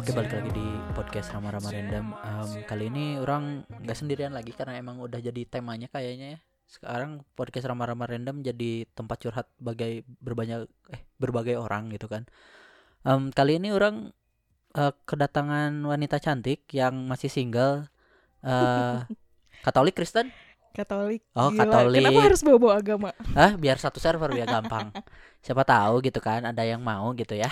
Oke balik lagi di podcast Rama-Rama Random. Em, Kali ini orang nggak sendirian lagi karena emang udah jadi temanya kayaknya ya. Sekarang podcast Rama-Rama Random jadi tempat curhat bagai berbanyak eh berbagai orang gitu kan. Em, Kali ini orang eh, kedatangan wanita cantik yang masih single eh Katolik Kristen? Katolik. Oh, Gila, Katolik. Kenapa harus bawa-bawa agama? Ah biar satu server biar gampang Siapa tahu gitu kan ada yang mau gitu ya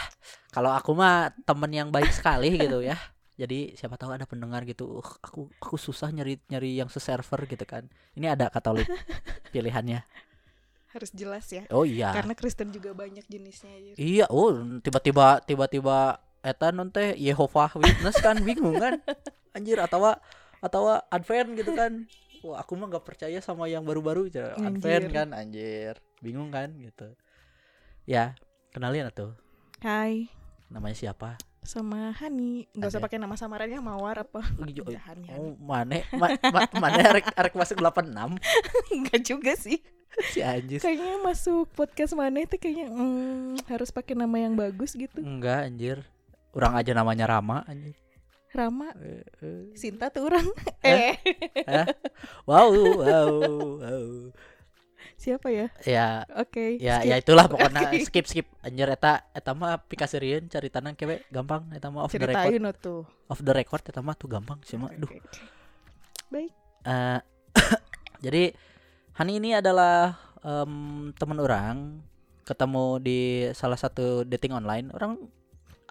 Kalau aku mah temen yang baik sekali gitu ya jadi siapa tahu ada pendengar gitu "Uh, aku aku susah nyari nyari yang seserver gitu kan ini ada Katolik pilihannya Harus jelas ya. oh iya Karena Kristen juga banyak jenisnya. Yur. iya oh tiba-tiba tiba-tiba eta non teh Yehovah Witness kan bingung kan anjir atau atau Advent gitu kan wah aku mah nggak percaya sama yang baru-baru Anjir. kan anjir bingung kan gitu ya kenalin atuh Hai, namanya siapa sama Hani. Nggak usah pakai nama samarannya Mawar apa? Iya, Udah, Hani. Oh, mana ma, ma- mana arek arek masuk 86 Enggak juga sih. si anjir. Kayaknya masuk podcast mana itu kayaknya hmm, harus pakai nama yang bagus gitu. Enggak anjir. Orang aja namanya Rama anjir. Rama, Eh, eh. Sinta tuh orang. Eh? eh, Wow, wow, wow. siapa ya? Ya, Oke. ya skip. ya itulah pokoknya Oke. skip skip anjir eta eta mah pikasirieun cari tanang kewe gampang eta mah off the record. Ceritain tuh. Off the record eta mah tuh gampang sih mah. Duh. Baik. Eh, jadi Hani ini adalah em, teman orang ketemu di salah satu dating online orang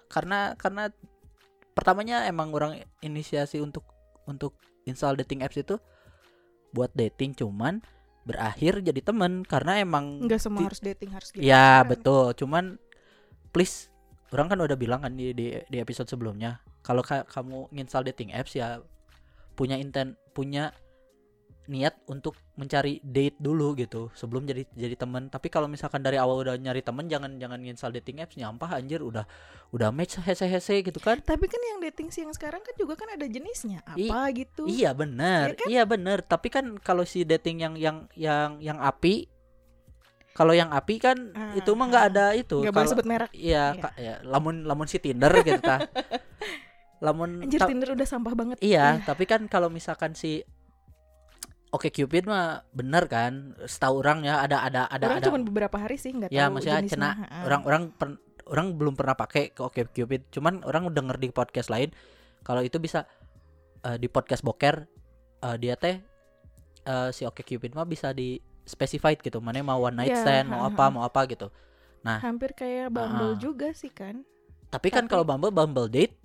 karena karena pertamanya emang orang inisiasi untuk untuk install dating apps itu buat dating cuman berakhir jadi temen karena emang Enggak semua harus dating harus gitu. ya Orang- betul cuman please orang kan udah bilang kan di di, di episode sebelumnya kalau ka- kamu nginstal dating apps ya punya intent punya niat untuk mencari date dulu gitu sebelum jadi jadi teman tapi kalau misalkan dari awal udah nyari temen jangan jangan nginstal dating apps nyampah anjir udah udah match hese hese gitu kan Tapi kan yang dating sih yang sekarang kan juga kan ada jenisnya. I- Apa gitu. iya bener Iya kan? iya bener tapi kan kalau si dating yang yang yang yang api kalau yang api kan Ah, itu mah nggak ada itu Enggak boleh sebut merek. Iya. Kak, ya, lamun lamun si Tinder gitu ta. lamun Anjir Tinder udah sampah banget. iya, tapi kan kalau misalkan si Oke Cupid mah bener kan, setahu orang ya ada ada ada Orang ada. cuma beberapa hari sih nggak ya tahu maksudnya jenisnya. cena Ha-ha. orang-orang per- orang belum pernah pakai ke Oke Cupid, cuman orang denger di podcast lain kalau itu bisa eh, di podcast boker eh, dia teh eh, si Oke Cupid mah bisa di specified gitu, mana mau one night Iya, stand, mau ha-ha. apa, mau apa gitu. hampir kayak Bumble Ah. juga sih kan. Tapi kan Tapi- kalau Bumble Bumble date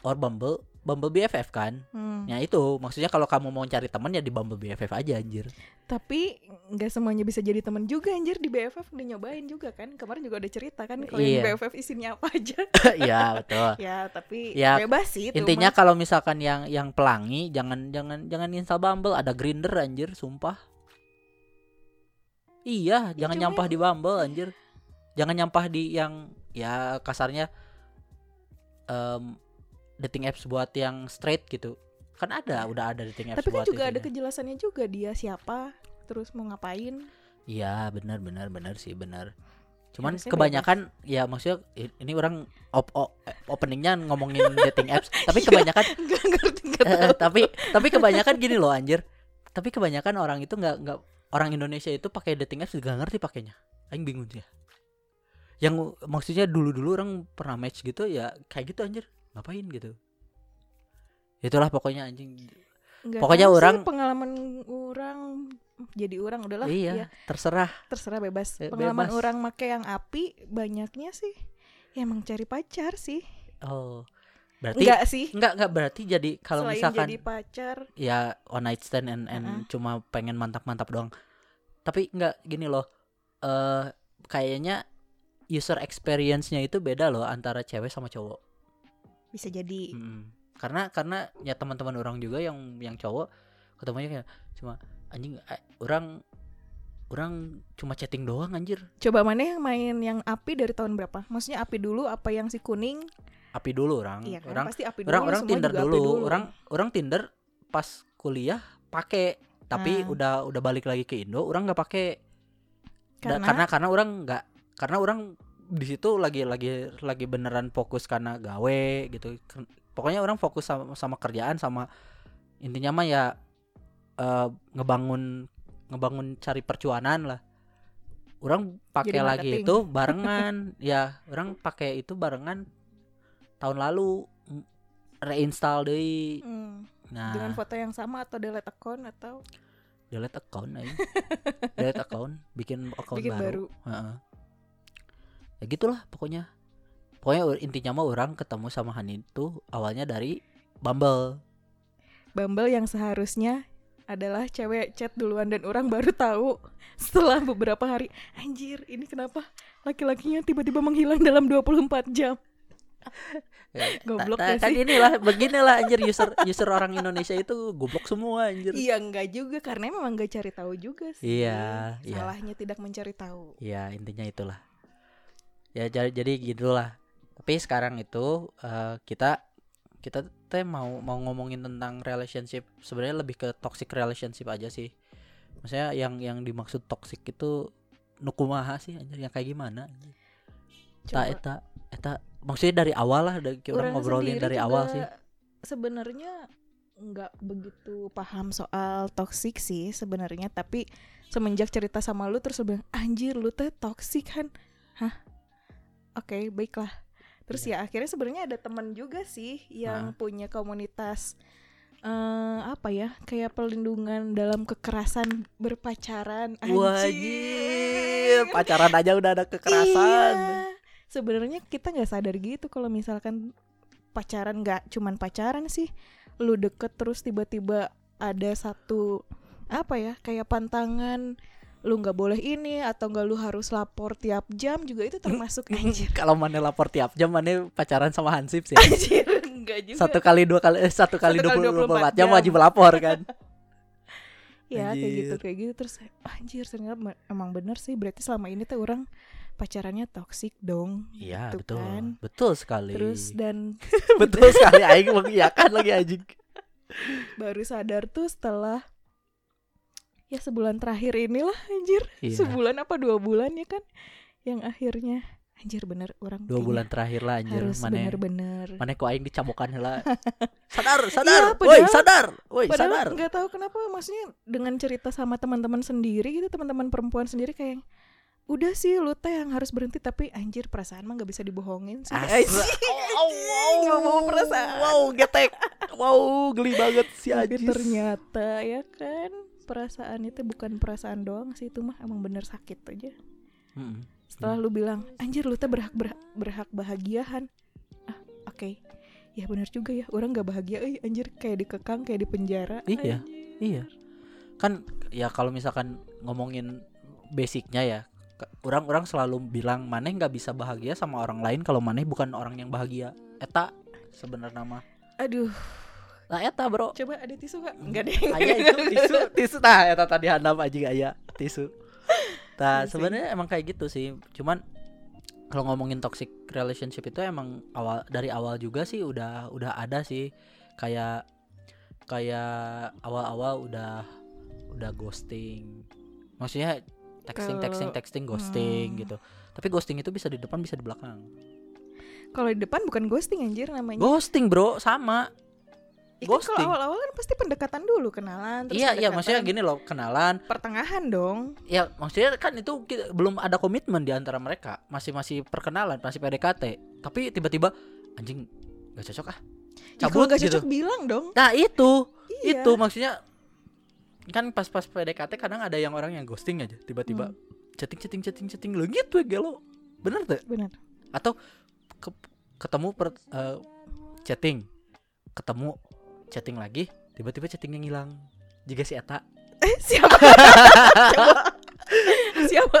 or Bumble Bumble BFF kan. Hmm. Ya itu maksudnya kalau kamu mau cari teman ya di Bumble BFF aja anjir. Tapi nggak semuanya bisa jadi teman juga anjir di BFF udah nyobain juga kan. Kemarin juga ada cerita kan kalau Iya. yang BFF isinya apa aja. Iya betul. ya tapi Ya, bebas sih itu Intinya kalau misalkan yang yang pelangi jangan jangan jangan install Bumble ada Grinder anjir sumpah. Iya, Ya, jangan cuma nyampah di Bumble anjir. Jangan nyampah di yang ya kasarnya em, dating apps buat yang straight gitu. Kan ada, udah ada dating apps Tapi kan buat juga ada itunya. kejelasannya juga dia siapa, terus mau ngapain. Iya benar benar benar sih benar. Cuman Harusnya kebanyakan ya maksudnya ini orang op, o- eh, openingnya ngomongin dating apps, tapi kebanyakan Enggak ngerti nggak eh, eh, tapi tapi kebanyakan gini loh anjir. Tapi kebanyakan orang itu nggak nggak orang Indonesia itu pakai dating apps juga ngerti pakainya. Aing bingung sih. Yang maksudnya dulu-dulu orang pernah match gitu ya kayak gitu anjir. Ngapain gitu. Itulah pokoknya anjing. Nggak pokoknya sih, orang- pengalaman orang jadi orang udahlah iya, ya, terserah. terserah bebas. Be- Pengalaman bebas. orang make yang api banyaknya sih ya emang cari pacar sih. Oh. Berarti Enggak sih. Enggak enggak berarti jadi kalau Selain misalkan jadi pacar, ya one night stand and, and Uh-uh. cuma pengen mantap-mantap doang. Tapi enggak gini loh. Eh kayaknya user experience-nya itu beda loh antara cewek sama cowok. Bisa jadi Mm-mm. Karena karena ya teman-teman orang juga yang yang cowok ketemunya kayak cuma anjing eh, orang orang cuma chatting doang anjir Coba mana yang main yang api dari tahun berapa? Maksudnya api dulu apa yang si kuning? api dulu orang Iya kan? orang Pasti api dulu. orang orang Tinder api dulu. orang orang Tinder pas kuliah pakai tapi Ah. udah udah balik lagi ke Indo orang nggak pakai karena, karena karena orang nggak karena orang di situ lagi lagi lagi beneran fokus karena gawe gitu. Pokoknya orang fokus sama, sama kerjaan sama intinya mah ya eh, ngebangun ngebangun cari percuanan lah. Orang pakai lagi itu barengan. Ya orang pakai itu barengan tahun lalu mm, reinstall deh. Hmm, nah. Dengan foto yang sama atau delete account atau? Delete account aja delete account bikin account bikin baru, baru. Heeh. Ya gitulah pokoknya. Pokoknya intinya mah orang ketemu sama Hani itu awalnya dari Bumble. Bumble yang seharusnya adalah cewek chat duluan dan orang baru tahu setelah beberapa hari. Anjir ini kenapa laki-lakinya tiba-tiba menghilang dalam 24 jam? Ya, Goblok ta- kan inilah beginilah anjir user user orang Indonesia itu goblok semua anjir. Iya enggak juga karena memang gak cari tahu juga sih. Iya, iya. salahnya tidak mencari tahu. Ya intinya itulah ya jadi jadi gitulah. Tapi sekarang itu eh, kita kita teh mau mau ngomongin tentang relationship. Sebenarnya lebih ke toxic relationship aja sih. Maksudnya yang yang dimaksud toxic itu nukumaha sih anjir yang kayak gimana? Anjir. eta eta eta. Maksudnya dari awal lah dari kita Orang ngobrolin dari awal sih. sebenarnya nggak begitu paham soal toksik sih sebenarnya. Tapi semenjak cerita sama lu terus bilang anjir lu teh toksik kan hah oke baiklah. Terus Iya. ya akhirnya sebenarnya ada teman juga sih yang punya komunitas eh apa ya kayak pelindungan dalam kekerasan berpacaran wajib. Pacaran aja udah ada kekerasan. Iya. Sebenarnya kita nggak sadar gitu kalau misalkan pacaran nggak cuman pacaran sih, lu deket terus tiba-tiba ada satu apa ya kayak pantangan lu nggak boleh ini atau nggak lu harus lapor tiap jam juga itu termasuk anjir kalau mana lapor tiap jam mana pacaran sama Hansip sih. Anjir enggak juga. Satu kali dua kali eh, satu kali dua puluh 24 empat jam wajib lapor kan? Ya kayak gitu Anjir. kayak gitu. Terus anjir ternyata emang bener sih. Berarti selama ini tuh orang pacarannya toksik dong iya gitu betul. kan. betul sekali. Terus dan betul sekali aing mengiyakan lagi anjing. Baru sadar tuh setelah ya sebulan terakhir inilah anjir. Iya. sebulan apa dua bulan ya kan yang akhirnya. Anjir bener orang dua bulan terakhir lah anjir harus mana bener-bener. Mana kok aing dicamokan lah sadar Iya, sadar. Woi padahal- sadar. Woi sadar. nggak tahu kenapa maksudnya dengan cerita sama teman-teman sendiri gitu teman-teman perempuan sendiri kayak udah sih lu teh yang harus berhenti. Tapi anjir perasaan mah nggak bisa dibohongin sih. Anjir. wow wow mau perasaan. wow getek. Wow geli banget si Ajis. ternyata ya kan perasaan itu bukan perasaan doang sih itu mah emang bener sakit aja Mm-mm. setelah lu bilang anjir lu teh berhak berhak, berhak bahagiahan ah oke ya benar juga ya orang nggak bahagia eh anjir kayak dikekang kayak di penjara Iya. Iya. Kan ya kalau misalkan ngomongin basicnya ya, orang-orang selalu bilang maneh nggak bisa bahagia sama orang lain kalau maneh bukan orang yang bahagia. Eta sebenarnya nama. aduh Nah eta bro. coba ada tisu gak enggak deh Aya itu tisu, tisu tah eta tadi handap aja aya tisu. Nah, sih. sebenarnya emang kayak gitu sih. Cuman kalau ngomongin toxic relationship itu emang awal dari awal juga sih udah udah ada sih kayak kayak awal-awal udah udah ghosting. Maksudnya texting texting texting ghosting Hmm. gitu. Tapi ghosting itu bisa di depan bisa di belakang. kalau di depan bukan ghosting anjir namanya Ghosting, Bro, sama. Ya kan kalau ghosting. awal-awal kan pasti pendekatan dulu kenalan terus Iya, iya, maksudnya gini loh, kenalan, pertengahan dong. Ya maksudnya kan itu ki- belum ada komitmen di antara mereka. Masih masih perkenalan masih PDKT Tapi tiba-tiba anjing gak cocok ah. Ya, Cabut gak gitu. cocok bilang dong. Nah itu. Iya. Itu maksudnya Kan pas-pas PDKT kadang ada yang orang yang ghosting aja. Tiba-tiba Hmm. chatting chatting chatting chatting. Lo gitu gelo. Bener tuh benar Atau ke- ketemu per, eh, chatting. Ketemu chatting lagi Tiba-tiba chattingnya ngilang. Jika si Eta. Eh siapa? Siapa?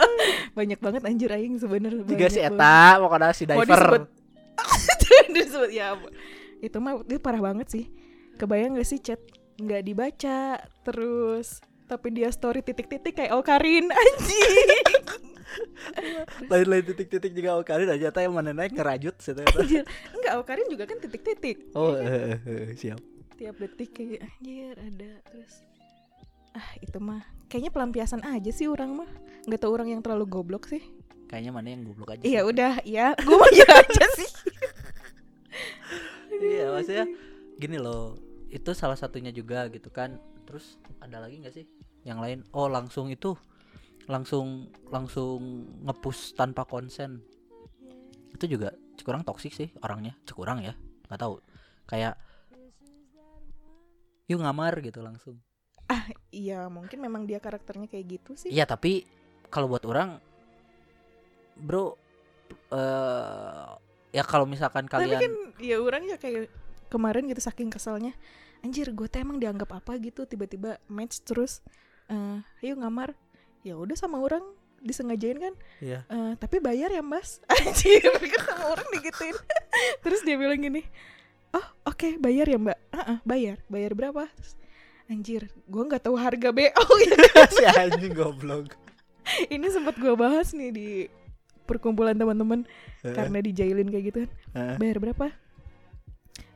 Banyak banget anjir aing sebenarnya Jika si Eta Pokoknya si Mau diver. disebut- ya itu mah itu parah banget sih. Kebayang gak sih chat nggak dibaca terus tapi dia story titik-titik kayak Okarin anjing. Lain-lain titik-titik juga Okarin aja teh mana naik ngerajut anjir. Enggak Okarin juga kan titik-titik. Oh eh, eh, eh, siap tiap detik kayak. Anjir ada terus. Ah itu mah. Kayaknya pelampiasan aja sih orang mah. Nggak tahu orang yang terlalu goblok sih. Kayaknya mana yang goblok aja iya udah. Ya gue mah ya aja sih. Iya maksudnya gini loh. Itu salah satunya juga gitu kan. Terus ada lagi nggak sih yang lain? Oh langsung itu. Langsung langsung ngepush tanpa konsen. Itu juga kurang toksik sih orangnya. Kurang ya nggak tahu. Kayak yuk ngamar gitu langsung. Iya mungkin memang dia karakternya kayak gitu sih. Iya tapi kalau buat orang bro eh ya kalau misalkan tapi kalian kan ya orang ya kayak kemarin gitu saking keselnya anjir gue teh emang dianggap apa gitu tiba-tiba match terus eh ayo ngamar. Ya udah sama orang disengajain kan? Iya. "Eh, tapi bayar ya mas. Anjir kan sama orang digituin. Terus dia bilang gini oh oke bayar ya mbak. "Ah, ah, bayar. Bayar berapa? Terus, anjir gue nggak tahu harga bo ya si anjing goblok. Ini sempat gue bahas nih di perkumpulan teman-teman Eh, karena dijailin kayak gitu kan. Eh. bayar berapa?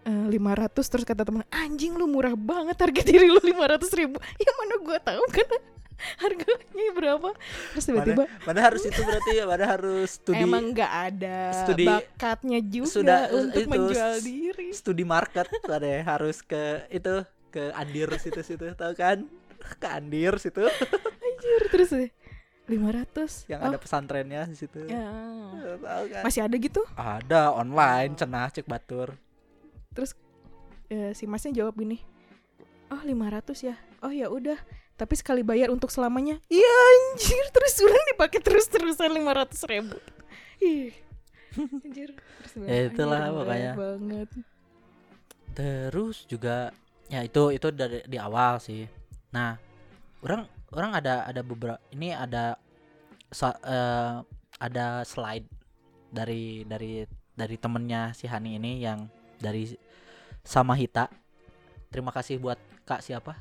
Eh, lima ratus. Terus kata teman anjing lu murah banget harga diri lu lima ratus ribu. Ya mana gue tahu kan harganya berapa? Terus tiba-tiba mana harus itu berarti ya mana harus studi emang nggak ada studi- bakatnya juga sudah, eh, untuk itu, menjual diri. studi market ada ya, harus ke itu ke Andir situ-situ tahu kan? Ke Andir situ. Anjir terus lima ratus. Yang ada pesantrennya di situ. Ya. tahu kan? Masih ada gitu? Ada online cenah cek batur. Terus eh, si masnya jawab gini oh 500 ya? Oh ya udah tapi sekali bayar untuk selamanya? Iya anjir. Terus orang dipakai terus terusan 500 ribu. Ih. Anjir. Terus Ya, itulah "Anjir, pokoknya." banget. Terus juga ya itu itu dari di awal sih. Nah orang orang ada ada beberapa ini ada sa- eh, ada slide dari dari dari temennya si Hani ini yang dari sama Hita terima kasih buat kak siapa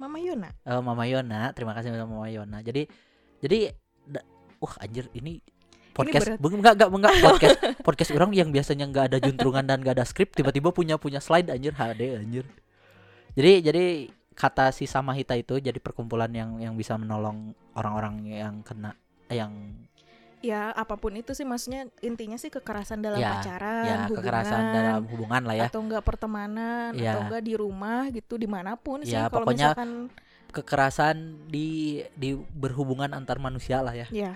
Mama Yona? Eh, Mama Yona. Terima kasih Mama Yona. Jadi jadi wah anjir ini podcast beng- enggak enggak enggak. Podcast podcast orang yang biasanya enggak ada juntrungan dan enggak ada skrip tiba-tiba punya punya slide anjir HD anjir. Jadi jadi kata si sama Hita itu jadi perkumpulan yang yang bisa menolong orang-orang yang kena yang ya apa pun itu sih maksudnya intinya sih kekerasan dalam Ya, pacaran ya hubungan, kekerasan dalam hubungan lah ya atau enggak pertemanan Ya. atau enggak di rumah gitu di mana pun sih Ya, kalau pokoknya- misalkan kekerasan di di berhubungan antar manusia lah ya ya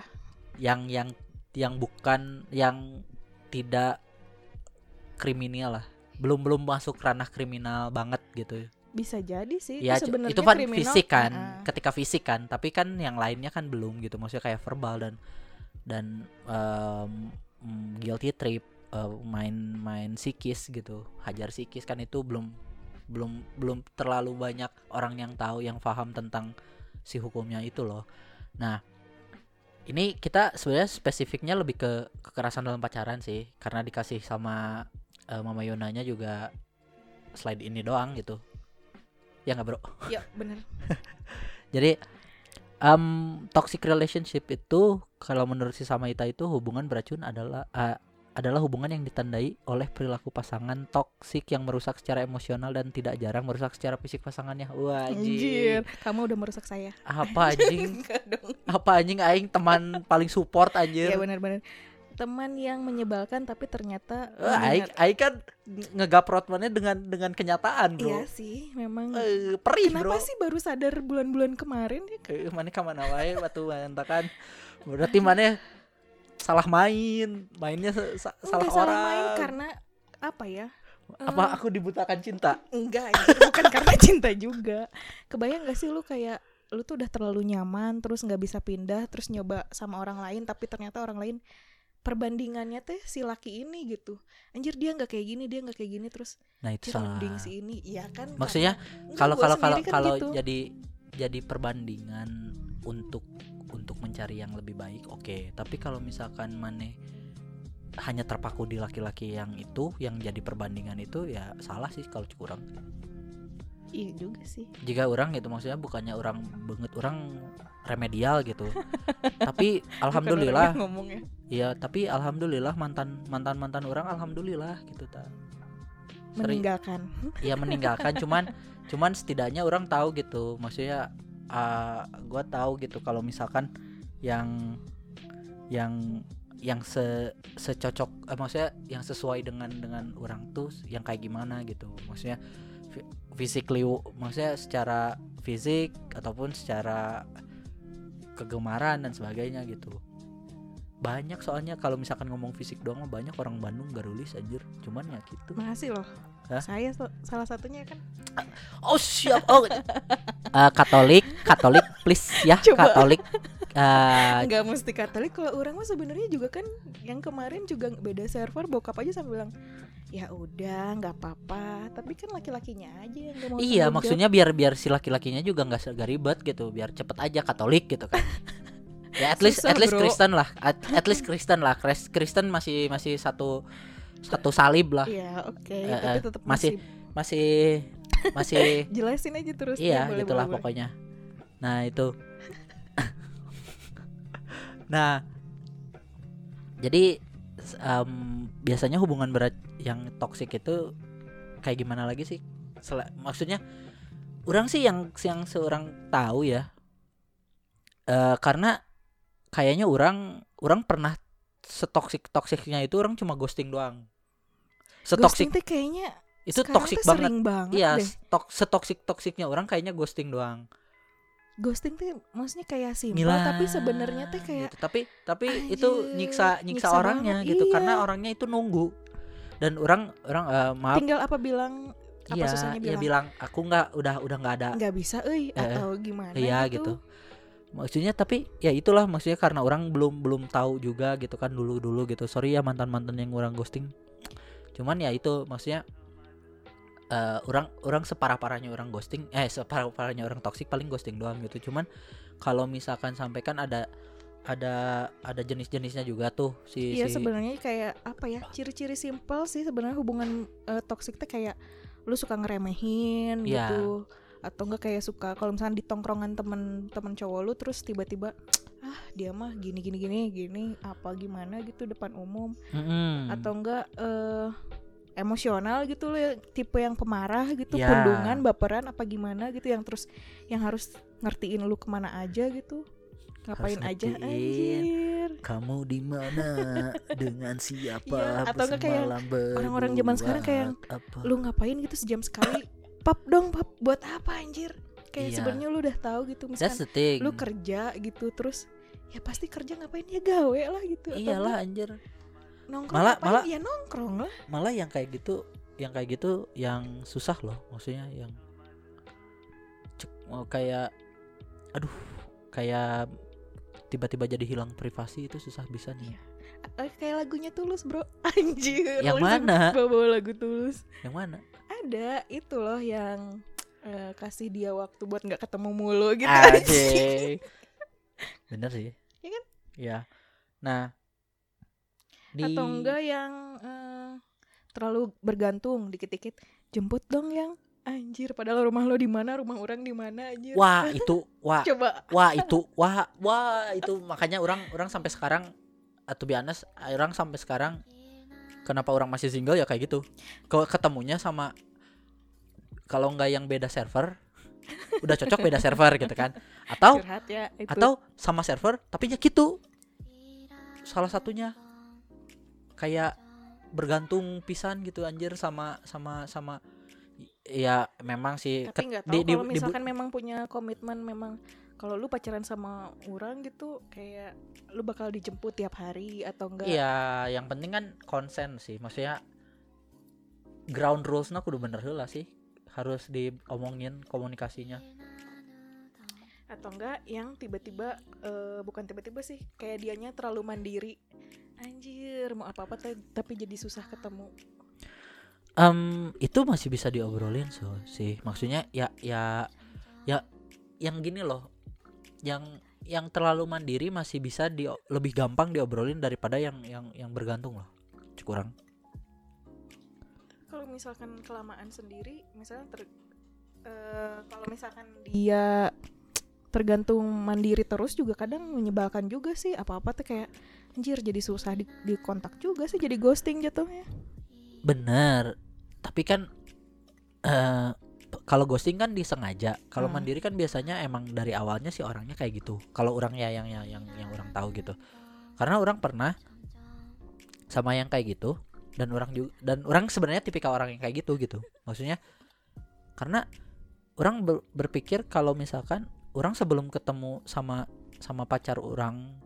yang yang yang bukan yang tidak kriminal lah belum belum masuk ranah kriminal banget gitu bisa jadi sih ya itu sebenarnya itu kan kriminal. fisik kan Heeh. ketika fisik kan tapi kan yang lainnya kan belum gitu maksudnya kayak verbal dan dan mm, guilty trip eh, main main psikis gitu hajar psikis kan itu belum belum belum terlalu banyak orang yang tahu yang paham tentang si hukumnya itu loh. Nah ini kita sebenarnya spesifiknya lebih ke kekerasan dalam pacaran sih karena dikasih sama eh, mama Yonanya juga slide ini doang gitu. Ya nggak bro? Ya bener. Jadi um, toxic relationship itu kalau menurut si Samaita itu hubungan beracun adalah uh, adalah hubungan yang ditandai oleh perilaku pasangan toksik yang merusak secara emosional dan tidak jarang merusak secara fisik pasangannya. Wah, Anjir, kamu udah merusak saya. Apa anjing? Apa anjing aing teman paling support anjir. Iya benar-benar. Teman yang menyebalkan tapi ternyata aing mengingat- aing kan ngegaprot mana dengan dengan kenyataan, Bro. Iya sih, memang. Eh, perih, Kenapa Bro. sih baru sadar bulan-bulan kemarin ya? Eh, mana ke mana wae batu kan berarti mana salah main mainnya sa- sa- salah Nggak orang main karena apa ya? apa Eh, aku dibutakan cinta Enggak, anjir, bukan karena cinta juga. Kebayang gak sih lu kayak lu tuh udah terlalu nyaman terus nggak bisa pindah terus nyoba sama orang lain tapi ternyata orang lain perbandingannya teh si laki ini gitu. Anjir dia nggak kayak gini dia nggak kayak gini terus nah itu salah. si ini. Iya kan? Maksudnya, kalau kalau kalau kan kalau gitu. jadi jadi perbandingan untuk untuk mencari yang lebih baik oke. Tapi kalau misalkan maneh hanya terpaku di laki-laki yang itu yang jadi perbandingan itu ya salah sih kalau kurang iya juga sih. Jika orang gitu maksudnya bukannya orang banget orang remedial gitu. Tapi alhamdulillah ngomongnya iya tapi alhamdulillah mantan mantan mantan orang alhamdulillah gitu ta. Meninggalkan. Ya meninggalkan. Cuman cuman setidaknya orang tahu gitu. Maksudnya uh, gue tahu gitu kalau misalkan yang yang yang se secocok eh, maksudnya yang sesuai dengan dengan orang tuh yang kayak gimana gitu. Maksudnya physically maksudnya secara fisik ataupun secara kegemaran dan sebagainya gitu banyak soalnya kalau misalkan ngomong fisik doang mah banyak orang Bandung garulis anjir cuman ya gitu makasih loh Hah? saya so- salah satunya kan Oh siap. Oh. Eh, Katolik, Katolik please ya, Coba. Katolik. Eh, nggak mesti Katolik kalau orang mah sebenarnya juga kan yang kemarin juga beda server bokap aja sampai bilang ya udah nggak apa-apa tapi kan laki-lakinya aja yang mau iya, maksudnya biar biar si laki-lakinya juga nggak nggak ribet gitu, biar cepet aja Katolik gitu kan. ya at least Susah, at least bro. Kristen lah, at, at least Kristen lah. Kris- Kristen masih masih satu satu salib lah. iya oke Eh, tapi eh, tetap masih- masih, Masih masih jelasin aja terus iya ya, boleh, gitulah boleh, pokoknya. Nah, itu. nah, jadi em, biasanya hubungan berat yang toksik itu kayak gimana lagi sih? Sel- maksudnya orang sih yang yang seorang tahu ya. eh karena kayaknya orang orang pernah setoksik toksiknya itu orang cuma ghosting doang. Setoksik Ghosting kayaknya itu toksik banget. banget Iya, stok setoksik toksiknya orang kayaknya ghosting doang. ghosting tuh maksudnya kayak simpel tapi sebenarnya tuh kayak gitu. tapi tapi itu nyiksa nyiksa nyiksa orangnya banget, gitu iya. karena orangnya itu nunggu dan orang orang eh, maaf. Tinggal apa bilang apa iya susahnya ya bilang? bilang aku nggak udah udah nggak ada. Nggak bisa Eh, euy atau gimana iya gitu. Maksudnya tapi ya itulah maksudnya karena orang belum belum tahu juga gitu kan dulu dulu gitu. Sorry ya mantan mantan yang orang ghosting. Cuman ya itu maksudnya eh orang orang separah parahnya orang ghosting eh separah parahnya orang toksik paling ghosting doang gitu. Cuman kalau misalkan sampai kan ada ada ada jenis-jenisnya juga tuh si Iya si sebenarnya kayak apa ya ciri-ciri simpel sih sebenarnya hubungan eh, toksik tuh kayak lu suka ngeremehin Iya. gitu atau enggak kayak suka kalau misalnya di tongkrongan temen-temen cowok lu terus tiba-tiba ah dia mah gini gini gini gini apa gimana gitu depan umum Mm-mm. atau enggak eh emosional gitu loh ya, tipe yang pemarah gitu Ya. pundungan baperan apa gimana gitu yang terus yang harus ngertiin lu ke mana aja gitu ngapain aja ngertiin. anjir? kamu di mana dengan siapa Iya, atau enggak kayak orang-orang zaman sekarang kayak apa. lu ngapain gitu sejam sekali? Pap dong pap buat apa anjir? Kayak Iya. sebenarnya lu udah tahu gitu misalkan lu kerja gitu terus ya pasti kerja ngapain? Ya gawe lah gitu iyalah anjir. nongkrong Malah- ngapain? malah- ya nongkrong lah. malah yang kayak gitu yang kayak gitu yang susah loh maksudnya yang cek mau kayak aduh kayak tiba-tiba jadi hilang privasi itu susah bisa nih. Eh, kayak lagunya tulus bro. Anjir Yang mana? bawa lagu tulus. Yang mana? Ada itu loh yang eh, kasih dia waktu buat nggak ketemu mulu gitu. Aje. bener sih. Iya kan? ya nah di atau enggak yang eh, terlalu bergantung dikit-dikit jemput dong yang anjir padahal rumah lo di mana rumah orang di mana anjir. Wah itu wah. Coba. Wah itu wah wah itu. Makanya orang orang sampai sekarang atau biasa orang sampai sekarang kenapa orang masih single ya kayak gitu. Kalau ketemunya sama kalau nggak yang beda server udah cocok beda server gitu kan. Atau curhat ya itu. atau sama server tapi ya gitu. Salah satunya kayak bergantung pisan gitu anjir sama sama sama ya memang sih tapi nggak tahu di- di- kalau di- misalkan memang punya komitmen memang kalau lu pacaran sama orang gitu kayak lu bakal dijemput tiap hari atau enggak Iya, yang penting kan konsen sih. Maksudnya ground rules-nya kudu bener heula sih. Harus diomongin komunikasinya. atau enggak yang tiba-tiba eh, bukan tiba-tiba sih kayak dianya terlalu mandiri anjir mau apa-apa tapi jadi susah ketemu Em, itu masih bisa diobrolin so sih. Maksudnya ya ya ya yang gini loh. Yang yang terlalu mandiri masih bisa di lebih gampang diobrolin daripada yang yang yang bergantung loh. Kurang. kalau misalkan kelamaan sendiri misalnya ter eh, kalau misalkan dia tergantung mandiri terus juga kadang menyebalkan juga sih apa-apa tuh kayak anjir jadi susah di, dikontak juga sih jadi ghosting jatuhnya bener tapi kan eh p- kalau ghosting kan disengaja. Kalau Hmm. mandiri kan biasanya emang dari awalnya sih orangnya kayak gitu. Kalau orang ya yang yang yang yang orang tahu gitu. Karena orang pernah sama yang kayak gitu dan orang juga dan orang sebenarnya tipikal orang yang kayak gitu gitu. Maksudnya karena orang ber- berpikir kalau misalkan orang sebelum ketemu sama sama pacar orang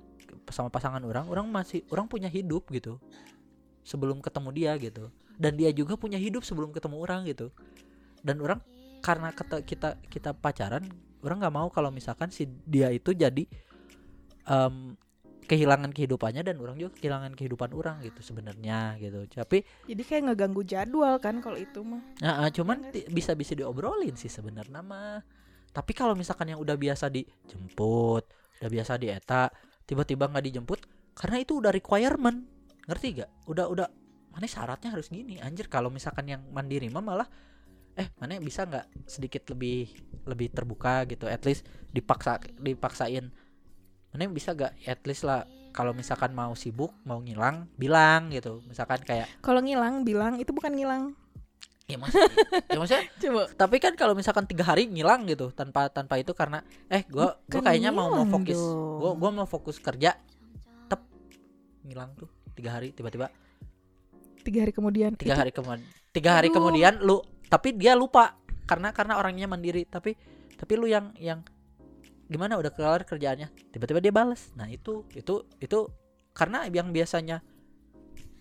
sama pasangan orang orang masih orang punya hidup gitu. Sebelum ketemu dia gitu dan dia juga punya hidup sebelum ketemu orang gitu. Dan orang karena kata kita kita pacaran orang nggak mau kalau misalkan si dia itu jadi em, kehilangan kehidupannya dan orang juga kehilangan kehidupan orang gitu sebenarnya gitu. Tapi jadi kayak ngeganggu jadwal kan kalau itu mah. Nah, ah, cuman ti- bisa bisa diobrolin sih sebenarnya mah. Tapi kalau misalkan yang udah biasa dijemput, udah biasa dieta, tiba-tiba nggak dijemput, karena itu udah requirement, ngerti gak? Udah udah mana syaratnya harus gini. Anjir kalau misalkan yang mandiri mah malah eh mana bisa nggak sedikit lebih lebih terbuka gitu, at least dipaksa dipaksain. Mana bisa gak at least lah kalau misalkan mau sibuk mau ngilang bilang gitu. Misalkan kayak kalau ngilang bilang itu bukan ngilang. Ya maksudnya, ya maksudnya coba. tapi kan kalau misalkan tiga hari ngilang gitu tanpa tanpa itu karena eh gua gua Bukan kayaknya mau mau fokus gua gua mau fokus kerja tep ngilang tuh tiga hari tiba-tiba tiga hari kemudian. Tiga itu hari kemudian. Tiga hari Aduh. kemudian lu tapi dia lupa. Karena karena orangnya mandiri. Tapi tapi lu yang yang gimana udah kelar kerjaannya? Tiba-tiba dia balas nah itu itu itu karena yang biasanya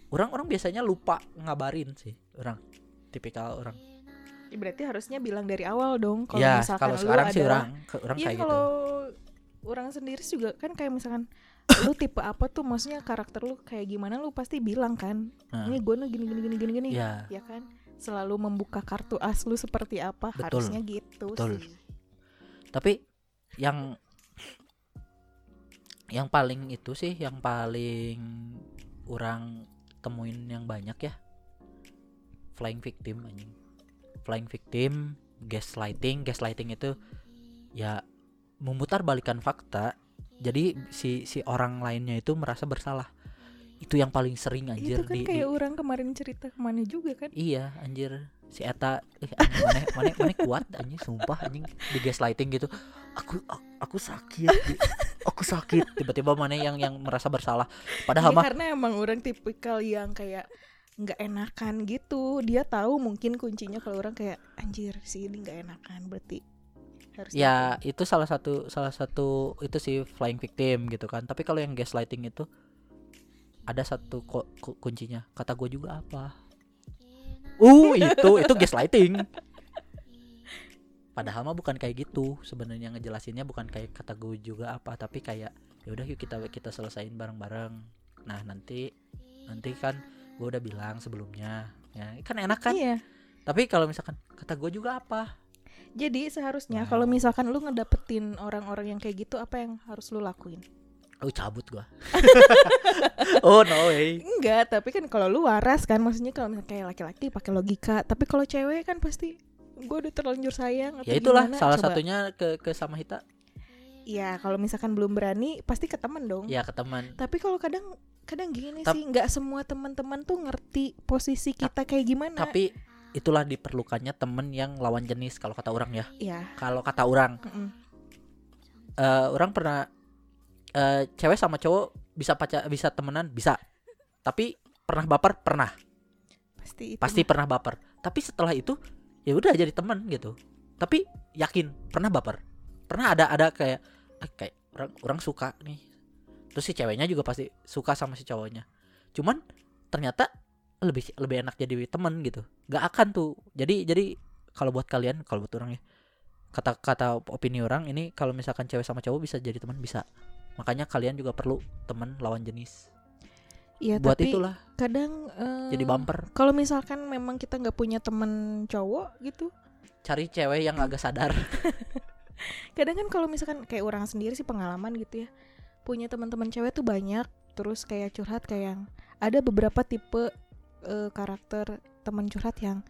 orang-orang biasanya lupa ngabarin sih orang. Tipikal orang. Ya, berarti harusnya bilang dari awal dong kalau ya misalkan kalau sekarang sih orang orang Iya kayak gitu. kalau orang sendiri juga kan kayak misalkan lu tipe apa tuh? Maksudnya karakter lu kayak gimana? Lu pasti bilang kan Nah. ini gue nih gini gini gini gini gini. Ya ya kan? Selalu membuka kartu as lu seperti apa Betul. harusnya gitu Betul. sih. Tapi yang yang paling itu sih yang paling orang temuin yang banyak ya. Flying victim anjing. Flying victim gaslighting. Gaslighting itu ya memutar balikan fakta jadi si si orang lainnya itu merasa bersalah. Itu yang paling sering anjir itu kan di, di- kayak orang kemarin cerita ke mana juga kan? Iya anjir. Si Eta eh mana mana mana kuat anjing sumpah anjing di gaslighting gitu. Aku aku, sakit di- aku sakit. Tiba-tiba mana yang yang merasa bersalah. Padahal Iya, mah karena emang orang tipikal yang kayak nggak enakan gitu. Dia tahu mungkin kuncinya kalau orang kayak anjir si ini nggak enakan berarti harus ya itu salah satu salah satu itu sih flying victim gitu kan. Tapi kalau yang gaslighting itu ada satu ko- ku- kuncinya. Kata gue juga apa? Uh itu itu gaslighting. Padahal mah bukan kayak gitu. Sebenarnya ngejelasinnya bukan kayak kata gue juga apa tapi kayak ya udah yuk kita kita selesain bareng-bareng. Nah nanti nanti kan gue udah bilang sebelumnya ya kan enak kan? Iya. Tapi kalau misalkan kata gue juga apa jadi seharusnya Wow. kalau misalkan lu ngedapetin orang-orang yang kayak gitu apa yang harus lu lakuin? Oh cabut gua. Oh no way. Enggak tapi kan kalau lu waras kan maksudnya kalau misalnya kayak laki-laki pakai logika tapi kalau cewek kan pasti gue udah terlanjur sayang atau ya itulah gimana, salah coba. satunya ke ke sama Hita. Ya kalau misalkan belum berani pasti ke temen dong. Ya ke teman tapi kalau kadang kadang gini Tap- sih nggak semua teman-teman tuh ngerti posisi kita kayak gimana. tapi itulah diperlukannya temen yang lawan jenis kalau kata orang ya. Ya kalau kata orang. Mm-mm. eh orang pernah eh cewek sama cowok bisa pacar bisa temenan? Bisa. Tapi pernah baper? Pernah. Pasti itu pasti mah. pernah baper. Tapi setelah itu ya udah jadi teman gitu. Tapi yakin pernah baper. Pernah ada ada kayak eh, kayak orang orang suka nih. Terus si ceweknya juga pasti suka sama si cowoknya. Cuman ternyata lebih lebih enak jadi teman gitu. Gak akan tuh. Jadi jadi kalau buat kalian kalau buat orang ya kata kata opini orang ini kalau misalkan cewek sama cowok bisa jadi teman bisa. Makanya kalian juga perlu teman lawan jenis. Iya, buat tapi itulah. kadang eh, jadi bumper. kalau misalkan memang kita nggak punya temen cowok gitu cari cewek yang agak sadar. kadang kan kalau misalkan kayak orang sendiri sih pengalaman gitu ya punya teman-teman cewek tuh banyak terus kayak curhat kayak yang ada beberapa tipe eh, karakter teman curhat yang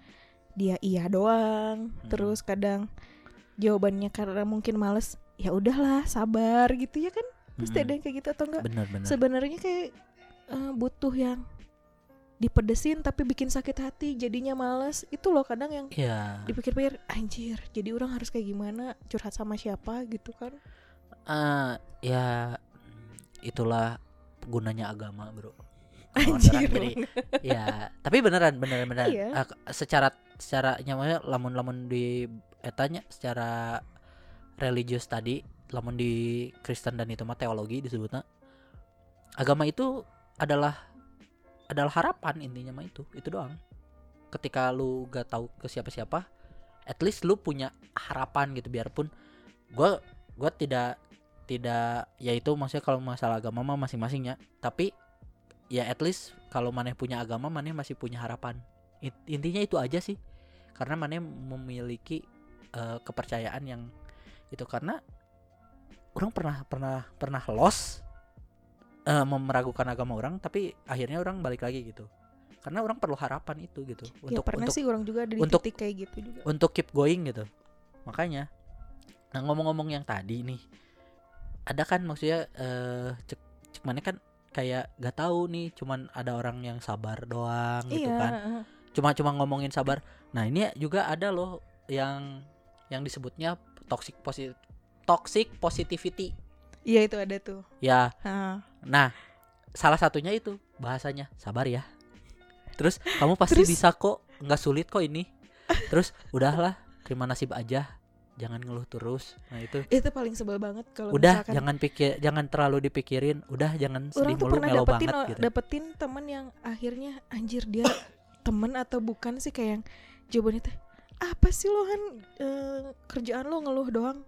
dia iya doang. Hmm. terus kadang jawabannya karena mungkin males ya udahlah sabar gitu ya kan? Pasti Mm-mm. ada yang kayak gitu atau enggak? Sebenarnya kayak eh, butuh yang dipedesin tapi bikin sakit hati jadinya males. Itu loh kadang yang ya dipikir-pikir anjir jadi orang harus kayak gimana? Curhat sama siapa? gitu kan. Eh, ya itulah gunanya agama bro anjir. Jadi, ya tapi beneran beneran beneran Iya. Eh, secara secara nyamanya lamun lamun di etanya secara religius tadi lamun di Kristen dan itu mah teologi disebutnya agama itu adalah adalah harapan intinya mah itu itu doang. Ketika lu gak tahu ke siapa-siapa at least lu punya harapan gitu biarpun gua gua tidak tidak ya itu maksudnya kalau masalah agama mah masing-masingnya tapi ya at least kalau maneh punya agama maneh masih punya harapan. It- intinya itu aja sih. Karena maneh memiliki eh, kepercayaan yang itu. Karena orang pernah pernah pernah lost eh, meragukan agama orang tapi akhirnya orang balik lagi gitu. Karena orang perlu harapan itu gitu. Ya untuk pernah untuk sih orang juga ada di untuk- titik kayak gitu juga. untuk keep going gitu. Makanya nah ngomong-ngomong yang tadi nih ada kan maksudnya eh cek cek mana kan kayak gak tahu nih cuman ada orang yang sabar doang gitu iya kan. heeh. cuma cuma ngomongin sabar. Nah ini juga ada loh yang yang disebutnya toxic positif toxic positivity. Iya itu ada tuh. Ya. Nah salah satunya itu bahasanya sabar ya. Terus kamu pasti Terus- bisa kok nggak sulit kok ini. Terus udahlah terima nasib aja jangan ngeluh terus. Nah itu. Itu paling sebel banget kalau udah misalkan jangan pikir jangan terlalu dipikirin. Udah jangan sedih orang tuh mulu pernah melo dapetin banget gitu. dapetin temen yang akhirnya anjir dia temen atau bukan sih kayak yang jawabannya teh apa sih lo Han? Eh, kerjaan lo ngeluh doang.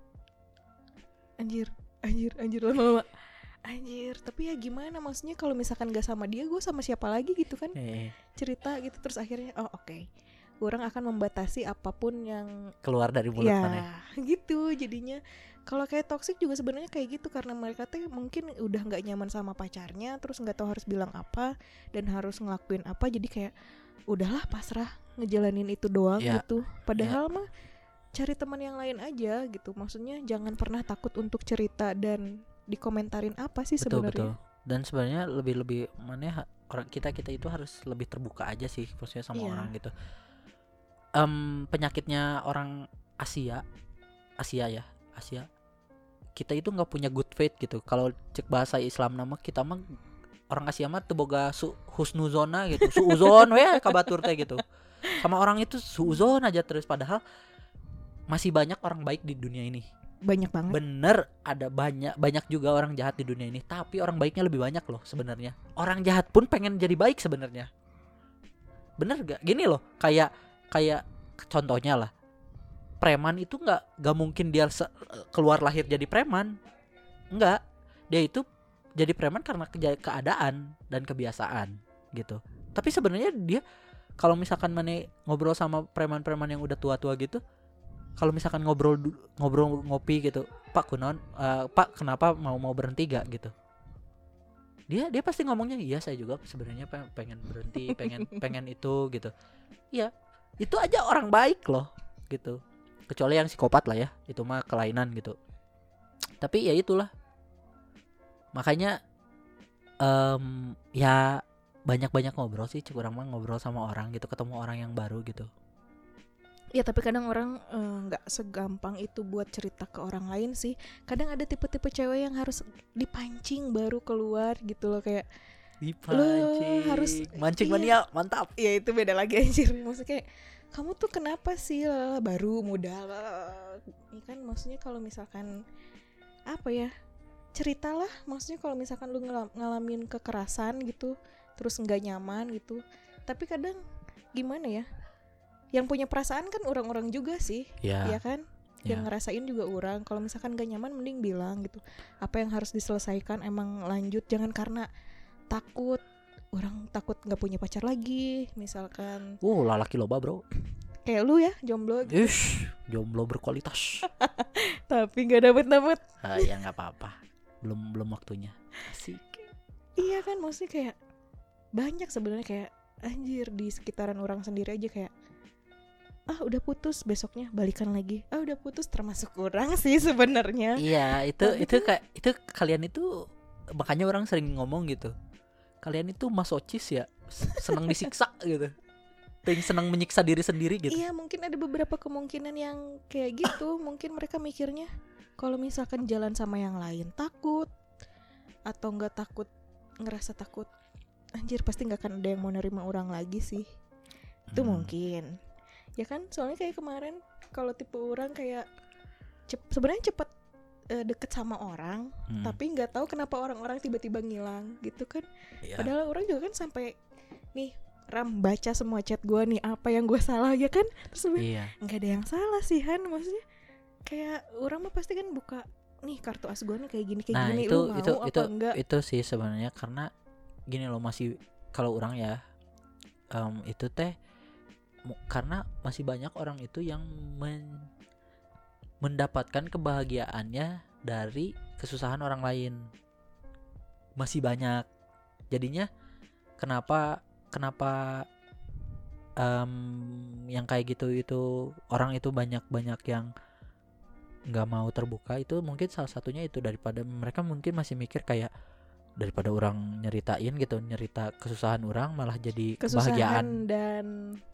Anjir anjir anjir lama-lama. Anjir tapi ya gimana? Maksudnya kalau misalkan gak sama dia gue sama siapa lagi gitu kan? Eh, cerita gitu terus akhirnya oh oke orang akan membatasi apa pun yang keluar dari mulut ya maneh. gitu jadinya kalau kayak toxic juga sebenarnya kayak gitu karena mereka tuh mungkin udah nggak nyaman sama pacarnya terus nggak tahu harus bilang apa dan harus ngelakuin apa jadi kayak udahlah pasrah ngejalanin itu doang Ya. gitu padahal mah cari teman yang lain aja gitu maksudnya jangan pernah takut untuk cerita dan dikomentarin apa sih betul betul sebenarnya dan sebenarnya lebih lebih mana ha- orang kita kita itu harus lebih terbuka aja sih maksudnya sama Iya. orang gitu Em, penyakitnya orang Asia. Asia ya Asia. Kita itu nggak punya good faith gitu. Kalau cek bahasa Islam nama kita mah orang Asia mah teboga su husnuzona gitu. Suuzon we kabatur teh gitu. Sama orang itu suuzon aja terus. Padahal masih banyak orang baik di dunia ini. Banyak banget. Bener ada banyak banyak juga orang jahat di dunia ini. Tapi orang baiknya lebih banyak loh sebenarnya. Orang jahat pun pengen jadi baik sebenarnya. Bener gak gini loh kayak kayak contohnya lah. Preman itu nggak nggak mungkin dia keluar lahir jadi preman. Nggak. Dia itu jadi preman karena keja- keadaan dan kebiasaan gitu. Tapi sebenarnya dia kalau misalkan mana ngobrol sama preman-preman yang udah tua-tua gitu kalau misalkan ngobrol ngobrol ngopi gitu pak kunon eh, pak kenapa mau mau berhenti gak gitu. Dia dia pasti ngomongnya iya saya juga sebenarnya pe- pengen berhenti pengen pengen itu gitu. Iya itu aja orang baik loh gitu. Kecuali yang psikopat lah ya itu mah kelainan gitu. Tapi ya itulah. Makanya em ya banyak-banyak ngobrol sih cek orang mah ngobrol sama orang gitu ketemu orang yang baru gitu. Ya tapi kadang orang eh, nggak segampang itu buat cerita ke orang lain sih. Kadang ada tipe-tipe cewek yang harus dipancing baru keluar gitu loh kayak dipancing harus- mancing iya. mania mantap ya itu beda lagi anjir. Maksudnya kayak kamu tuh kenapa sih lah baru muda. Ini kan maksudnya kalau misalkan apa ya? Ceritalah maksudnya kalau misalkan lu ngalamin kekerasan gitu terus nggak nyaman gitu. Tapi kadang gimana ya? Yang punya perasaan kan orang-orang juga sih. ya, ya kan ya. yang ngerasain juga orang kalau misalkan gak nyaman mending bilang gitu apa yang harus diselesaikan emang lanjut jangan karena takut orang takut nggak punya pacar lagi misalkan Wow, lalaki loba bro. kayak lu ya jomblo gitu. Ish, jomblo berkualitas. tapi nggak dapet dapet Ah, ya nggak apa-apa. Belum belum waktunya. Asik. iya kan maksudnya kayak banyak sebenarnya kayak anjir di sekitaran orang sendiri aja kayak ah udah putus besoknya balikan lagi ah udah putus termasuk kurang sih sebenarnya Iya, itu Tapi itu kayak itu kalian itu makanya orang sering ngomong gitu. Kalian itu masochis ya, senang disiksa gitu. Pengen senang menyiksa diri sendiri gitu. Iya mungkin ada beberapa kemungkinan yang kayak gitu Mungkin mereka mikirnya Kalau misalkan jalan sama yang lain takut Atau nggak takut Ngerasa takut Anjir pasti nggak akan ada yang mau nerima orang lagi sih Itu Hmm. mungkin Ya kan soalnya kayak kemarin Kalau tipe orang kayak cep sebenarnya cepet eh, deket sama orang Hmm. Tapi nggak tahu kenapa orang-orang tiba-tiba ngilang gitu kan. Iya. Padahal orang juga kan sampai Nih Ram baca semua chat gua nih Apa yang gue salah ya kan. Terus nggak ada yang salah sih Han. Maksudnya kayak orang mah pasti kan buka nih kartu as gue nih kayak gini kayak Nah, gini itu lu mau itu apa itu enggak? itu sih sebenarnya karena gini loh masih kalau orang ya em, itu teh karena masih banyak orang itu yang men- mendapatkan kebahagiaannya dari kesusahan orang lain. Masih banyak. Jadinya kenapa kenapa em, yang kayak gitu itu orang itu banyak banyak yang nggak mau terbuka itu mungkin salah satunya itu daripada mereka mungkin masih mikir kayak daripada orang nyeritain gitu nyerita kesusahan orang malah jadi kebahagiaan. kesusahan dan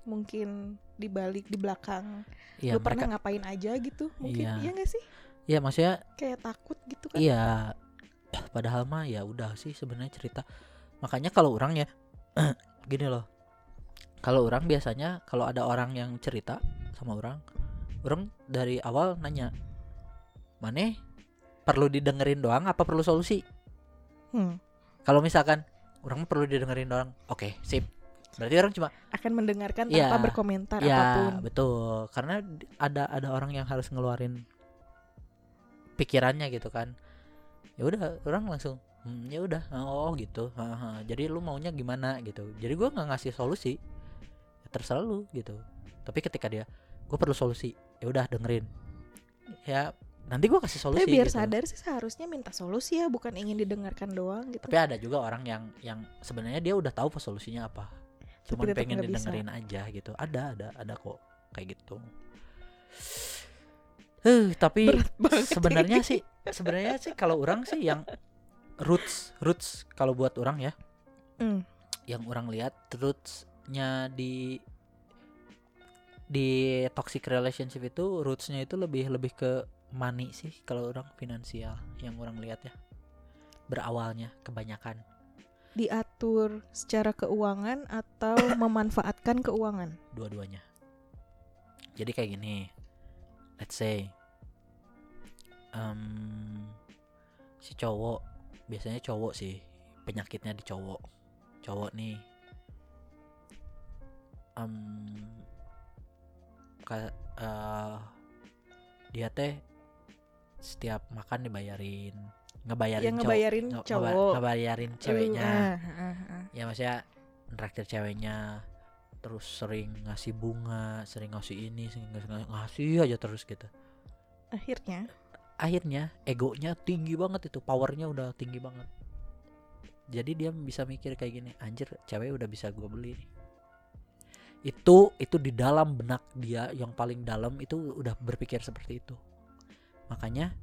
mungkin dibalik di belakang. Iya lu pernah ngapain aja gitu mungkin? Iya. iya nggak sih? Iya maksudnya kayak takut gitu kan? iya. Padahal mah ya udah sih sebenarnya cerita. Makanya kalau orang ya gini loh. Kalau orang biasanya kalau ada orang yang cerita sama orang orang dari awal nanya mana perlu didengerin doang apa perlu solusi? Hmm, kalau misalkan orang perlu didengerin doang. Oke sip berarti orang cuma akan mendengarkan Iya. tanpa berkomentar ya apa pun. betul. Karena ada ada orang yang harus ngeluarin pikirannya gitu kan. Ya udah orang langsung "Hmm, ya udah. Oh gitu. Haha. jadi lu maunya gimana gitu. Jadi gua nggak ngasih solusi. Ya terserah lu gitu. Tapi ketika dia gue perlu solusi. Ya udah dengerin. Ya nanti gua kasih solusi tapi biar gitu. sadar sih seharusnya minta solusi ya bukan ingin didengarkan doang gitu. Tapi ada juga orang yang yang sebenarnya dia udah tahu solusinya apa cuman tetap pengen bisa. didengerin aja gitu. Ada ada ada kok kayak gitu. Eh tapi sebenarnya sih sebenarnya sih kalau orang sih yang roots roots kalau buat orang ya. Hmm, yang orang lihat rootsnya di di toxic relationship itu rootsnya itu lebih lebih ke money sih kalau orang finansial yang orang lihat ya. Berawalnya kebanyakan diatur secara keuangan atau memanfaatkan keuangan? Dua-duanya. Jadi kayak gini, let's say, em, si cowok biasanya cowok sih penyakitnya di cowok, cowok nih, em, ka- eh, dia teh setiap makan dibayarin, ngebayarin yang cowok- ngebayarin nge- ngeba- cowok ngebayarin ceweknya. Uh, ah, ah. ya maksudnya nraktir ceweknya terus sering ngasih bunga sering ngasih ini sering ngasih, ngasih aja terus gitu. Akhirnya? Akhirnya egonya tinggi banget itu powernya udah tinggi banget. Jadi dia bisa mikir kayak gini anjir cewek udah bisa gue beli nih. Itu itu di dalam benak dia yang paling dalam itu udah berpikir seperti itu. Makanya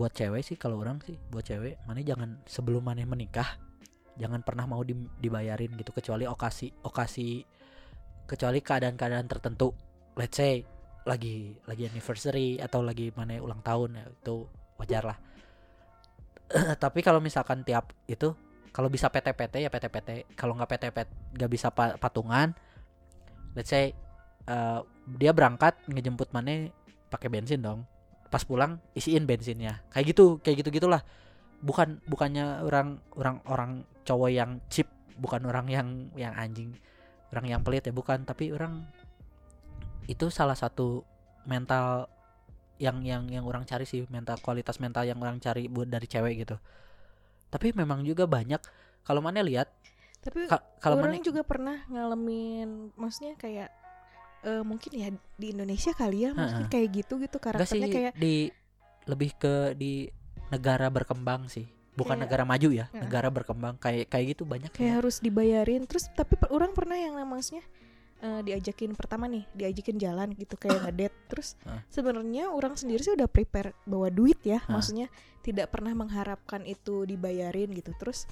buat cewek sih kalau orang sih buat cewek mana jangan sebelum mana menikah jangan pernah mau di- dibayarin gitu kecuali okasi okasi kecuali keadaan-keadaan tertentu. Let's say lagi lagi anniversary atau lagi mana ulang tahun ya itu wajar lah. Tapi kalau misalkan tiap itu kalau bisa PT-PT ya PT-PT kalau nggak PT-PT nggak bisa pa- patungan. Let's say eh, dia berangkat ngejemput mana pakai bensin dong pas pulang isiin bensinnya. Kayak gitu kayak gitu gitulah bukan bukannya orang orang orang cowok yang cheap bukan orang yang yang anjing orang yang pelit ya bukan. Tapi orang itu salah satu mental yang yang yang orang cari sih mental kualitas mental yang orang cari buat dari cewek gitu. Tapi memang juga banyak kalau mana lihat tapi ka- kalau orang mana juga pernah ngalamin maksudnya kayak eh, mungkin ya di Indonesia kali ya Ha-ha. kayak gitu gitu enggak sih karakternya kayak di lebih ke di negara berkembang sih bukan Kayak- negara maju ya Ya. negara berkembang kayak kayak gitu banyak kayak ya. harus dibayarin terus tapi per- orang pernah yang maksudnya eh, diajakin pertama nih diajakin jalan gitu kayak ngedate terus Ah. sebenarnya orang sendiri sih udah prepare bawa duit ya Ah. maksudnya tidak pernah mengharapkan itu dibayarin gitu terus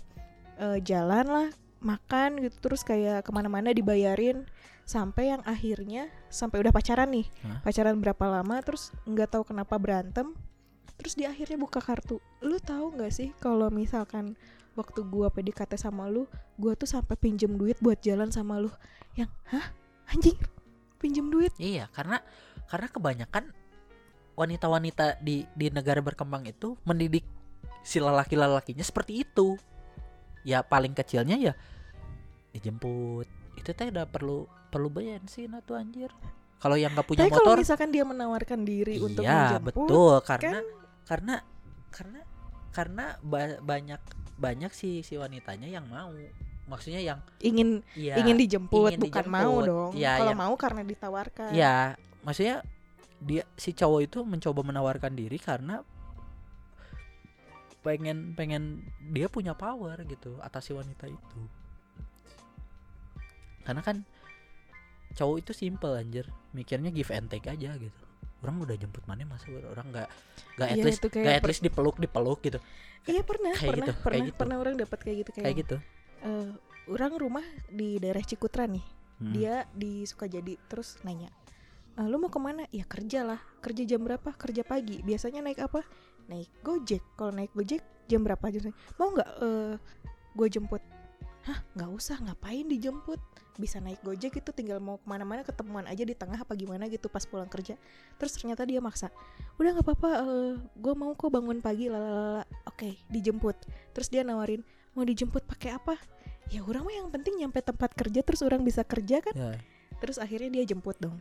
eh, jalan lah makan gitu terus kayak ke mana-mana dibayarin sampai yang akhirnya sampai udah pacaran nih Hah? pacaran berapa lama terus nggak tahu kenapa berantem terus di akhirnya buka kartu lu tahu nggak sih kalau misalkan waktu gua PDKT sama lu gua tuh sampai pinjem duit buat jalan sama lu yang hah anjing pinjem duit Iya, karena karena kebanyakan wanita-wanita di di negara berkembang itu mendidik si lelaki-lelakinya seperti itu. Ya paling kecilnya ya dijemput. Itu teh udah perlu perlu bensin atau anjir. Kalau yang nggak punya tapi kalau motor, misalkan dia menawarkan diri untuk iya menjemput betul karena kan karena karena karena ba- banyak banyak si si wanitanya yang mau. Maksudnya yang ingin ya ingin dijemput ingin bukan mau dijemput. dong Iya, kalau yang- mau karena ditawarkan Ya, maksudnya dia si cowok itu mencoba menawarkan diri karena pengen pengen dia punya power gitu atas si wanita itu. Karena kan cowok itu simple anjir, mikirnya give and take aja gitu. Orang udah jemput mana masa orang nggak nggak at Iya, least kayak nggak at least dipeluk dipeluk gitu. Iya pernah kayak pernah gitu, kayak pernah gitu. pernah orang dapat kayak gitu kayak, kayak gitu. eh, orang rumah di daerah Cikutra nih Hmm. dia di Sukajadi terus nanya "Eh, lu mau ke mana? Ya kerja lah. Kerja jam berapa? Kerja pagi. Biasanya naik apa? Naik gojek. Kalau naik gojek jam berapa? Jam mau nggak eh gue jemput hah nggak usah ngapain dijemput? Bisa naik gojek itu tinggal mau ke mana-mana ketemuan aja di tengah apa gimana gitu pas pulang kerja. Terus ternyata dia maksa udah nggak apa-apa gue mau kok bangun pagi lalala oke dijemput. Terus dia nawarin mau dijemput pakai apa? Ya orang mah yang penting nyampe tempat kerja terus orang bisa kerja kan? Ya, terus akhirnya dia jemput dong.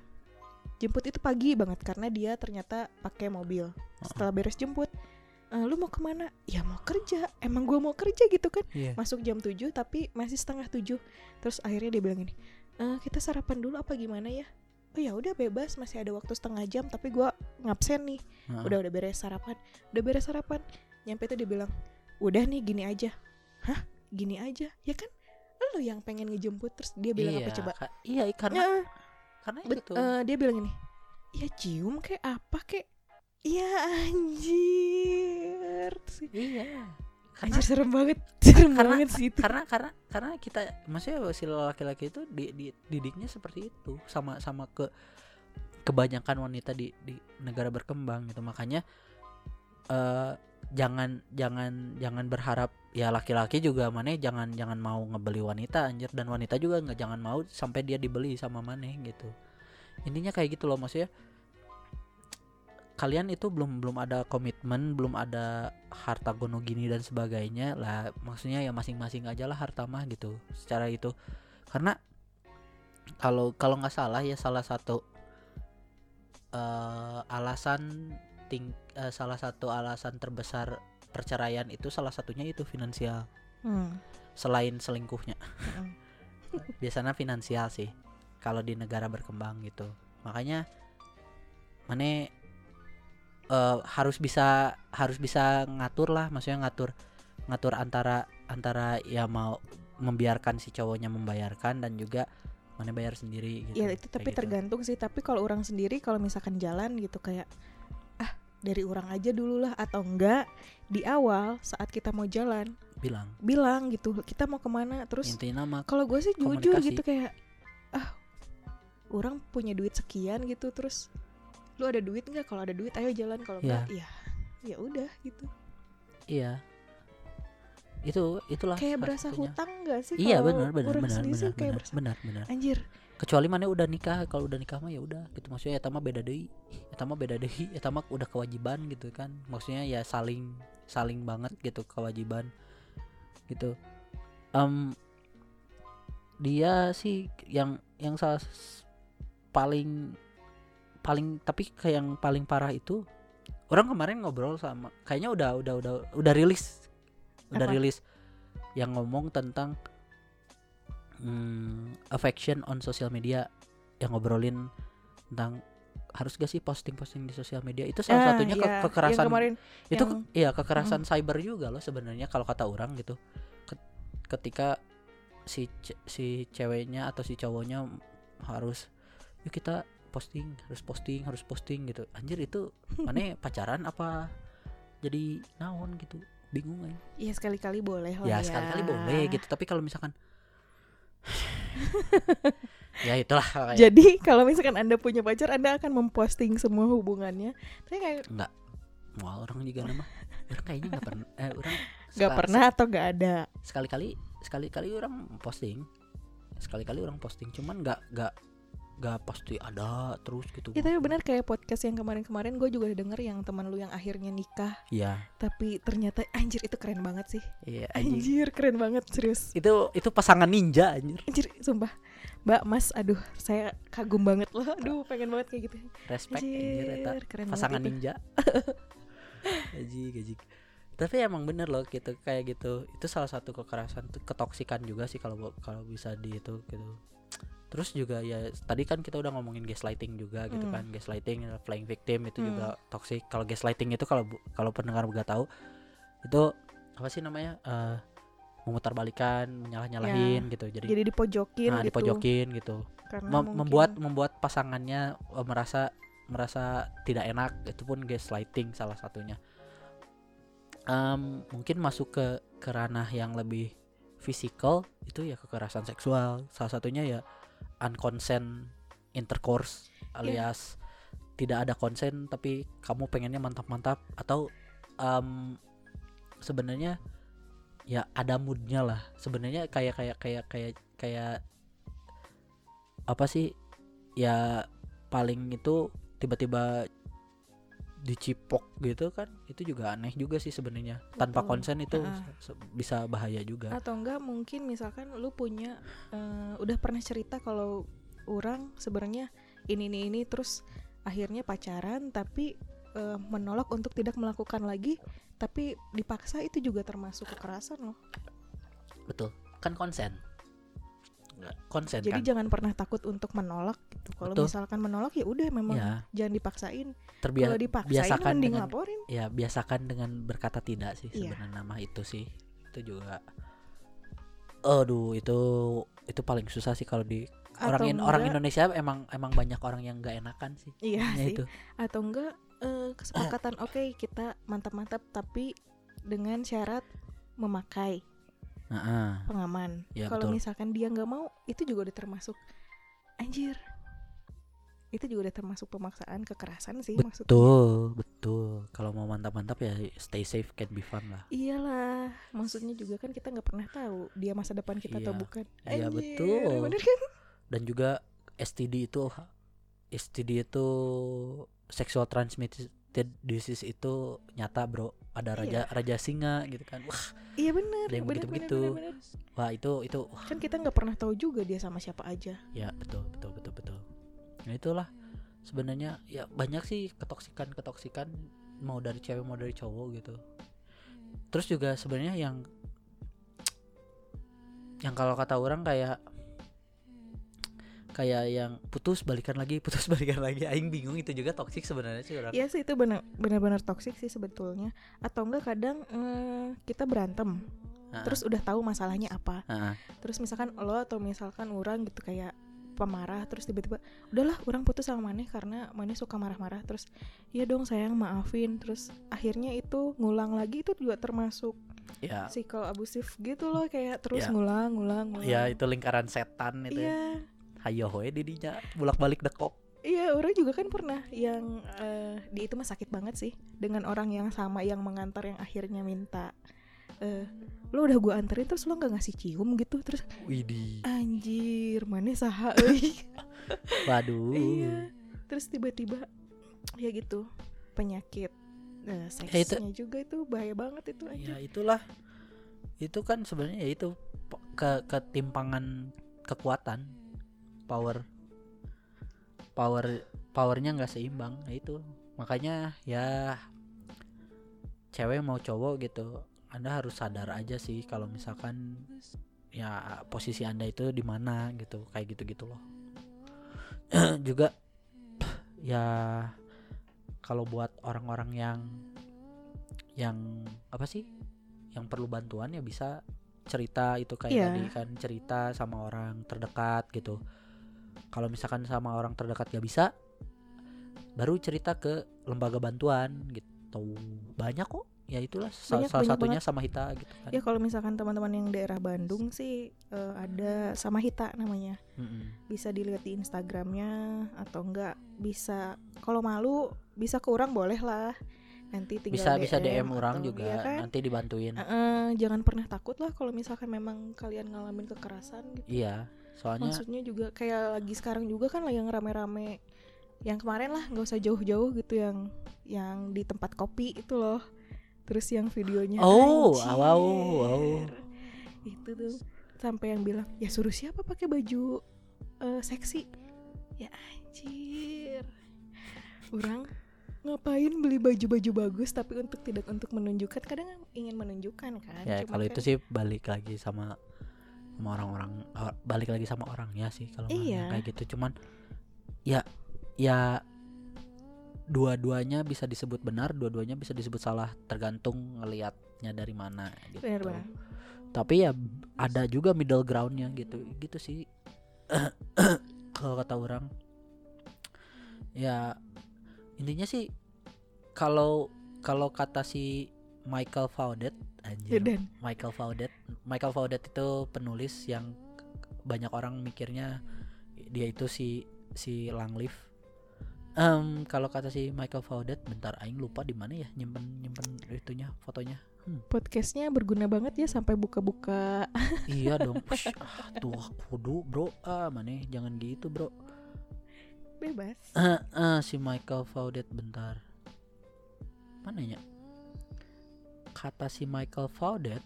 Jemput itu pagi banget karena dia ternyata pakai mobil. Setelah beres jemput "Eh, lu mau ke mana? Ya mau kerja. Emang gua mau kerja gitu kan. Iya. masuk jam 7 tapi masih setengah 7 terus akhirnya dia bilang ini "Eh, kita sarapan dulu apa gimana ya? Oh ya udah bebas. Masih ada waktu setengah jam tapi gua ngabsen nih. Udah udah beres sarapan. Udah beres sarapan. Nyampe tuh dia bilang udah nih gini aja. Hah? Gini aja? Ya kan lu yang pengen ngejemput. Terus dia bilang apa Iya, coba? Kak. Iya, karena Ya, karena Ben- itu. eh, dia bilang ini ya cium kayak apa kayak ya anjir. Iya. Karena anjir serem banget. Serem karena- banget sih itu. karena karena karena kita maksudnya si laki-laki itu di, di- didiknya seperti itu. Sama sama ke kebanyakan wanita di di negara berkembang gitu. Makanya eh jangan jangan jangan berharap ya laki-laki juga mana jangan jangan mau ngebeli wanita anjir. Dan wanita juga nggak jangan mau sampai dia dibeli sama maneh gitu. Intinya kayak gitu loh maksudnya kalian itu belum belum ada komitmen belum ada harta gono gini dan sebagainya lah. Maksudnya ya masing-masing aja lah harta mah gitu secara itu. Karena kalau kalau nggak salah ya salah satu eh, alasan ting eh, salah satu alasan terbesar perceraian itu salah satunya itu finansial. Hmm, selain selingkuhnya. Mm. biasanya finansial sih kalau di negara berkembang gitu. Makanya mana eh, harus bisa harus bisa ngatur lah maksudnya ngatur ngatur antara antara ya mau membiarkan si cowoknya membayarkan dan juga mana bayar sendiri gitu ya itu kayak tapi gitu. tergantung sih tapi kalau orang sendiri kalau misalkan jalan gitu kayak ah dari orang aja dulu lah atau enggak di awal saat kita mau jalan bilang bilang gitu kita mau ke mana terus kalau gue sih jujur Komunikasi. gitu kayak ah orang punya duit sekian gitu terus lu ada duit nggak? Kalau ada duit ayo jalan. Kalau Iya. enggak ya ya udah gitu. Iya. Itu itulah kayak berasa satunya. hutang nggak sih iya kalau benar benar benar benar kayak benar, benar benar. Anjir. Kecuali mana udah nikah kalau udah nikah mah ya udah gitu. Maksudnya ya mah beda deh ya mah beda deh ya mah udah kewajiban gitu kan. Maksudnya ya saling saling banget gitu kewajiban gitu. Em, dia sih yang yang salah paling paling tapi kayak yang paling parah itu orang kemarin ngobrol sama kayaknya udah udah udah udah rilis. Udah Apa? rilis. Yang ngomong tentang hmm, affection on social media. Yang ngobrolin tentang harus gak sih posting-posting di sosial media? Itu salah Ah, satunya ke- iya, yang kekerasan. kemarin itu yang- ke- iya kekerasan cyber juga loh sebenarnya kalau kata orang gitu. Ket- ketika si ce- si ceweknya atau si cowoknya harus yuk kita posting harus posting harus posting gitu. Anjir itu mana pacaran apa jadi naon gitu? Bingung aja. Ya sekali-kali boleh lah ya ya. sekali-kali boleh gitu. Tapi kalau misalkan ya itulah kayak- jadi kalau misalkan anda punya pacar anda akan memposting semua hubungannya. Tapi kayak enggak mau orang juga nama. Orang kayaknya nggak pernah eh orang nggak pernah atau nggak ada? sekali-kali sekali-kali orang posting. Sekali-kali orang posting cuman nggak nggak nggak pasti ada terus gitu. Ya tapi benar kayak podcast yang kemarin-kemarin gue juga udah denger yang teman lu yang akhirnya nikah. Iya. Tapi ternyata anjir itu keren banget sih. Iya anjing. anjir keren banget serius. Itu itu pasangan ninja anjir. Anjir sumpah. Mbak mas aduh saya kagum banget loh. Aduh pengen banget kayak gitu. Respect anjir anjir keren pasangan ninja. Gaji gaji tapi emang bener loh gitu kayak gitu. Itu salah satu kekerasan ketoksikan juga sih kalau kalau bisa di itu gitu terus juga ya tadi kan kita udah ngomongin gaslighting juga gitu Hmm. kan. Gaslighting playing victim itu Hmm. juga toxic. Kalau gaslighting itu kalau kalau pendengar nggak tahu itu apa sih namanya eh memutarbalikan menyalah-nyalahin gitu. Jadi, jadi dipojokin nah gitu. dipojokin gitu. Karena Mem- mungkin- membuat membuat pasangannya eh, merasa merasa tidak enak. Itu pun gaslighting salah satunya. Em, mungkin masuk ke ke ranah yang lebih fisikal itu ya kekerasan seksual. Salah satunya ya unconsent intercourse Iya. alias tidak ada konsen tapi kamu pengennya mantap-mantap atau em, sebenarnya ya ada moodnya lah sebenarnya kayak kayak kayak kayak kayak apa sih ya paling itu tiba-tiba dicipok gitu kan itu juga aneh juga sih sebenarnya. Tanpa konsen itu bisa bahaya juga. Atau enggak mungkin misalkan lu punya eh, udah pernah cerita kalau orang sebenarnya ini ini ini terus akhirnya pacaran tapi eh, menolak untuk tidak melakukan lagi tapi dipaksa itu juga termasuk kekerasan loh. Betul. Kan konsen Nggak, konsen jadi kan? jangan pernah takut untuk menolak gitu. Kalau misalkan menolak ya udah memang ya. jangan dipaksain. Terbiasa kalau dipaksain biasakan mending dengan- laporin. ya biasakan dengan berkata tidak sih Iya. sebenarnya. Nama itu sih. Itu juga aduh itu itu paling susah sih kalau di orang atau orang enggak- Indonesia emang emang banyak orang yang nggak enakan sih. Iya Ya sih. itu. Atau enggak eh, kesepakatan oke kita mantap-mantap tapi dengan syarat memakai Nah, pengaman. Ya, kalau betul. misalkan dia nggak mau itu juga udah termasuk anjir. Itu juga udah termasuk pemaksaan kekerasan sih maksudnya. Betul betul. Kalau mau mantap-mantap ya stay safe can be fun lah. Iyalah maksudnya juga kan kita nggak pernah tahu dia masa depan kita atau Iya. bukan. Iya, betul. bener kan? Dan juga STD itu STD itu sexual transmitted disease itu nyata bro ada raja Iya. raja singa gitu kan. Wah iya bener Ada yang bener, bener. wah itu itu wah, kan kita nggak pernah tahu juga dia sama siapa aja. Ya betul betul betul betul. Nah itulah sebenarnya ya banyak sih ketoksikan ketoksikan mau dari cewek mau dari cowok gitu. Terus juga sebenarnya yang yang kalau kata orang kayak kayak yang putus balikan lagi putus balikan lagi. Aing bingung itu juga toksik sebenarnya sih orang. Iya sih itu benar benar-benar toksik sih sebetulnya. Atau enggak kadang eh, kita berantem. Ah, terus udah tahu masalahnya apa. Ah. terus misalkan lo atau misalkan orang gitu kayak pemarah terus tiba-tiba udahlah orang putus sama Maneh karena Maneh suka marah-marah. Terus ya dong sayang maafin. Terus akhirnya itu ngulang lagi itu juga termasuk ya. psikol abusif gitu loh kayak terus Ya. ngulang ngulang ngulang. ya itu lingkaran setan itu ya. Iya hayo hoe didinya. Bolak balik dekok. Iya, orang juga kan pernah yang eh, di itu mah sakit banget sih. Dengan orang yang sama yang mengantar yang akhirnya minta eh lo udah gua anterin terus lo nggak ngasih cium? gitu. Terus widih. Anjir mana saha euy. waduh. Iya. Terus tiba-tiba ya gitu penyakit Ya, itu- seksnya juga itu bahaya banget itu ya aja itulah. Itu kan sebenarnya ya itu ke ketimpangan kekuatan power power powernya nggak seimbang ya itu. Makanya ya cewek mau cowok gitu anda harus sadar aja sih kalau misalkan ya posisi anda itu di mana gitu kayak gitu gitu loh. Juga ya kalau buat orang-orang yang yang apa sih yang perlu bantuan ya bisa cerita itu kayak Iya. tadi kan cerita sama orang terdekat gitu kalau misalkan sama orang terdekat gak bisa baru cerita ke lembaga bantuan gitu banyak kok ya itulah Banyak, salah banyak satunya banget. sama Hita gitu kan Ya kalau misalkan teman-teman yang daerah Bandung sih eh, ada sama Hita namanya. Mm-mm. Bisa dilihat di Instagramnya atau enggak bisa kalau malu bisa ke orang boleh lah. Nanti tinggal bisa bisa DM atau- orang juga iya kan? nanti dibantuin Eh, jangan pernah takut lah kalau misalkan memang kalian ngalamin kekerasan gitu. iya soalnya Maksudnya juga kayak lagi sekarang juga kan lah yang rame-rame yang kemarin lah nggak usah jauh-jauh gitu yang yang di tempat kopi itu loh. Terus yang videonya Oh, anjir. wow, wow. Itu tuh sampai yang bilang, "Ya suruh siapa pakai baju eh, seksi?" Ya anjir. Orang ngapain beli baju-baju bagus tapi untuk tidak untuk menunjukkan kadang ingin menunjukkan kan ya kalau kan- itu sih balik lagi sama sama orang-orang balik lagi sama orangnya sih kalau Iya. kayak gitu. Cuman ya ya dua-duanya bisa disebut benar dua-duanya bisa disebut salah tergantung ngelihatnya dari mana gitu. Benar-benar tapi ya ada juga middle groundnya gitu gitu sih. Kalau kata orang ya intinya sih kalau kalau kata si Michael Faudet anjir. Dan. Michael Faudet. Michael Faudet itu penulis yang banyak orang mikirnya dia itu si si Langleaf Em, kalau kata si Michael Faudet bentar aing lupa di mana ya nyimpen nyimpen itunya fotonya. Podcastnya berguna banget ya sampai buka-buka. Iya dong. Push, ah, tuh kudu bro. Ah mana? Jangan gitu bro. Bebas. Eh, eh, si Michael Faudet bentar. Mana ya kata si Michael Faudet.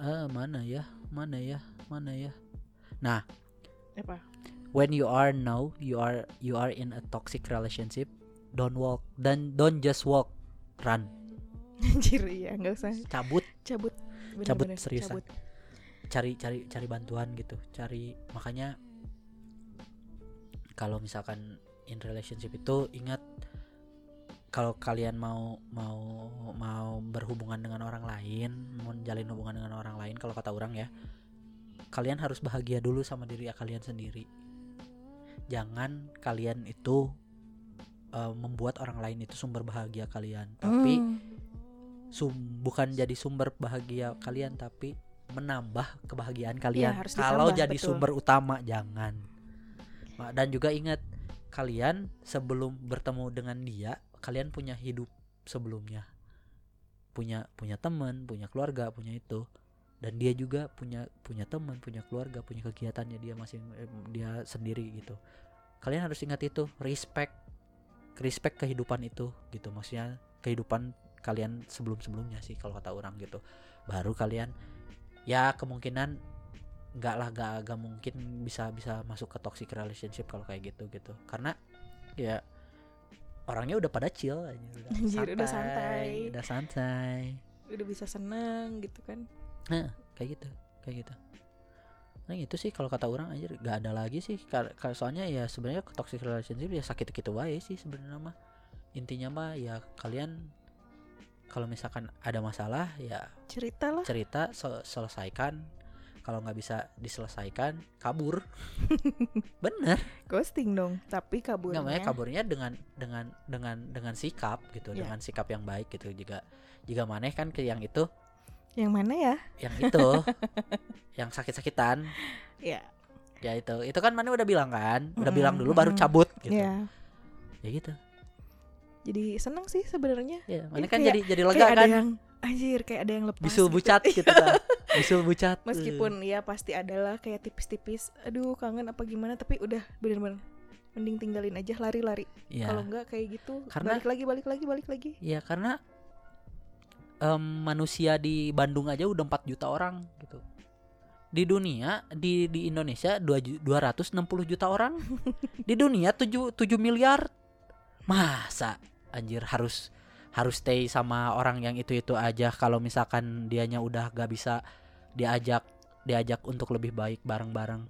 Eh mana ya? Mana ya? Mana ya? Nah. Apa? When you are now you are you are in a toxic relationship don't walk dan don't just walk run. Anjir ya nggak usah. Cabut. Cabut. Cabut, Bener-bener, seriusan. cabut. cari cari cari bantuan gitu. Cari makanya kalau misalkan in relationship itu ingat kalau kalian mau mau mau berhubungan dengan orang lain mau menjalin hubungan dengan orang lain kalau kata orang ya kalian harus bahagia dulu sama diri kalian sendiri jangan kalian itu eh, membuat orang lain itu sumber bahagia kalian tapi Hmm. sum bukan jadi sumber bahagia kalian tapi menambah kebahagiaan kalian. Iya, harus Kalau ditambah, jadi betul. sumber utama jangan. Dan juga ingat kalian sebelum bertemu dengan dia, kalian punya hidup sebelumnya. Punya punya teman, punya keluarga, punya itu. Dan dia juga punya punya teman, punya keluarga, punya kegiatannya dia masing eh, dia sendiri gitu. Kalian harus ingat itu, respect respect kehidupan itu gitu. Maksudnya kehidupan kalian sebelum-sebelumnya sih kalau kata orang gitu baru kalian ya kemungkinan nggak lah gak, gak mungkin bisa bisa masuk ke toxic relationship kalau kayak gitu gitu karena ya orangnya udah pada chill aja udah Anjir, udah santai. udah santai. Udah bisa seneng gitu kan. Nah kayak gitu kayak gitu. Nah itu sih kalau kata orang aja gak ada lagi sih. Soalnya ya sebenarnya toxic relationship ya sakit gitu wae sih sebenarnya mah. Intinya mah ya kalian kalau misalkan ada masalah ya cerita lah. cerita sel- selesaikan kalau nggak bisa diselesaikan kabur. Bener. Ghosting dong tapi kaburnya. Nggak makanya kaburnya dengan dengan dengan dengan sikap gitu Iya. dengan sikap yang baik gitu. Juga jika maneh kan ke yang itu? Yang mana ya? Yang itu. Yang sakit-sakitan. Ya ya itu. Itu kan mana udah bilang kan? Udah Mm-mm, bilang dulu baru cabut gitu. Ya ya gitu. Jadi seneng sih sebenarnya. Ya mana Ini kan kayak- jadi jadi lega kayak ada kan? yang anjir kayak ada yang lepas bisul gitu. bucat gitu kan bisul bucat. Meskipun ya pasti adalah kayak tipis-tipis aduh kangen apa gimana? Tapi udah bener-bener mending tinggalin aja lari-lari. Ya kalau enggak kayak gitu Karena- balik lagi balik lagi balik lagi. Ya karena em, manusia di Bandung aja udah 4 juta orang gitu. Di dunia di di Indonesia 2 ju- 260 juta orang. Di dunia 7 7 miliar. Masa anjir harus harus stay sama orang yang itu-itu aja. Kalau misalkan dianya udah gak bisa diajak diajak untuk lebih baik bareng-bareng.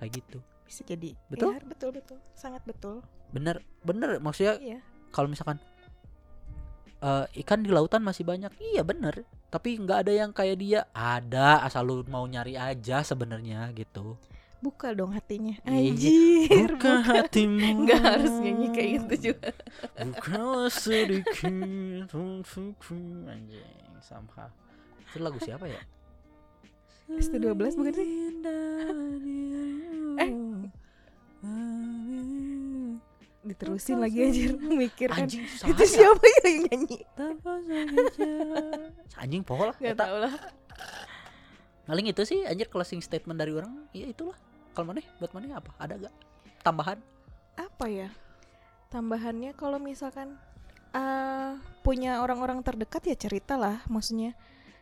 Kayak gitu. Bisa jadi. Betul? Iya, betul betul. Sangat betul. Bener bener. Maksudnya iya. kalau misalkan eh, ikan di lautan masih banyak. Iya bener. Tapi nggak ada yang kayak dia. Ada asal lu mau nyari aja sebenarnya gitu. Buka dong hatinya. Iya. Anjir. buka hatimu. Nggak harus nyanyi kayak gitu juga. bukalah sedikit untukku. Anjing somehow itu lagu siapa ya ST12 bukan sih? Eh. Diterusin lagi anjir mikir kan. anjing susah Itu siapa ya yang nyanyi? anjing poho lah Gak eta. tau lah. paling itu sih anjir closing statement dari orang ya itulah kalau mana buat mana apa ada gak tambahan Apa ya? Tambahannya kalau misalkan eh punya orang-orang terdekat ya cerita lah. Maksudnya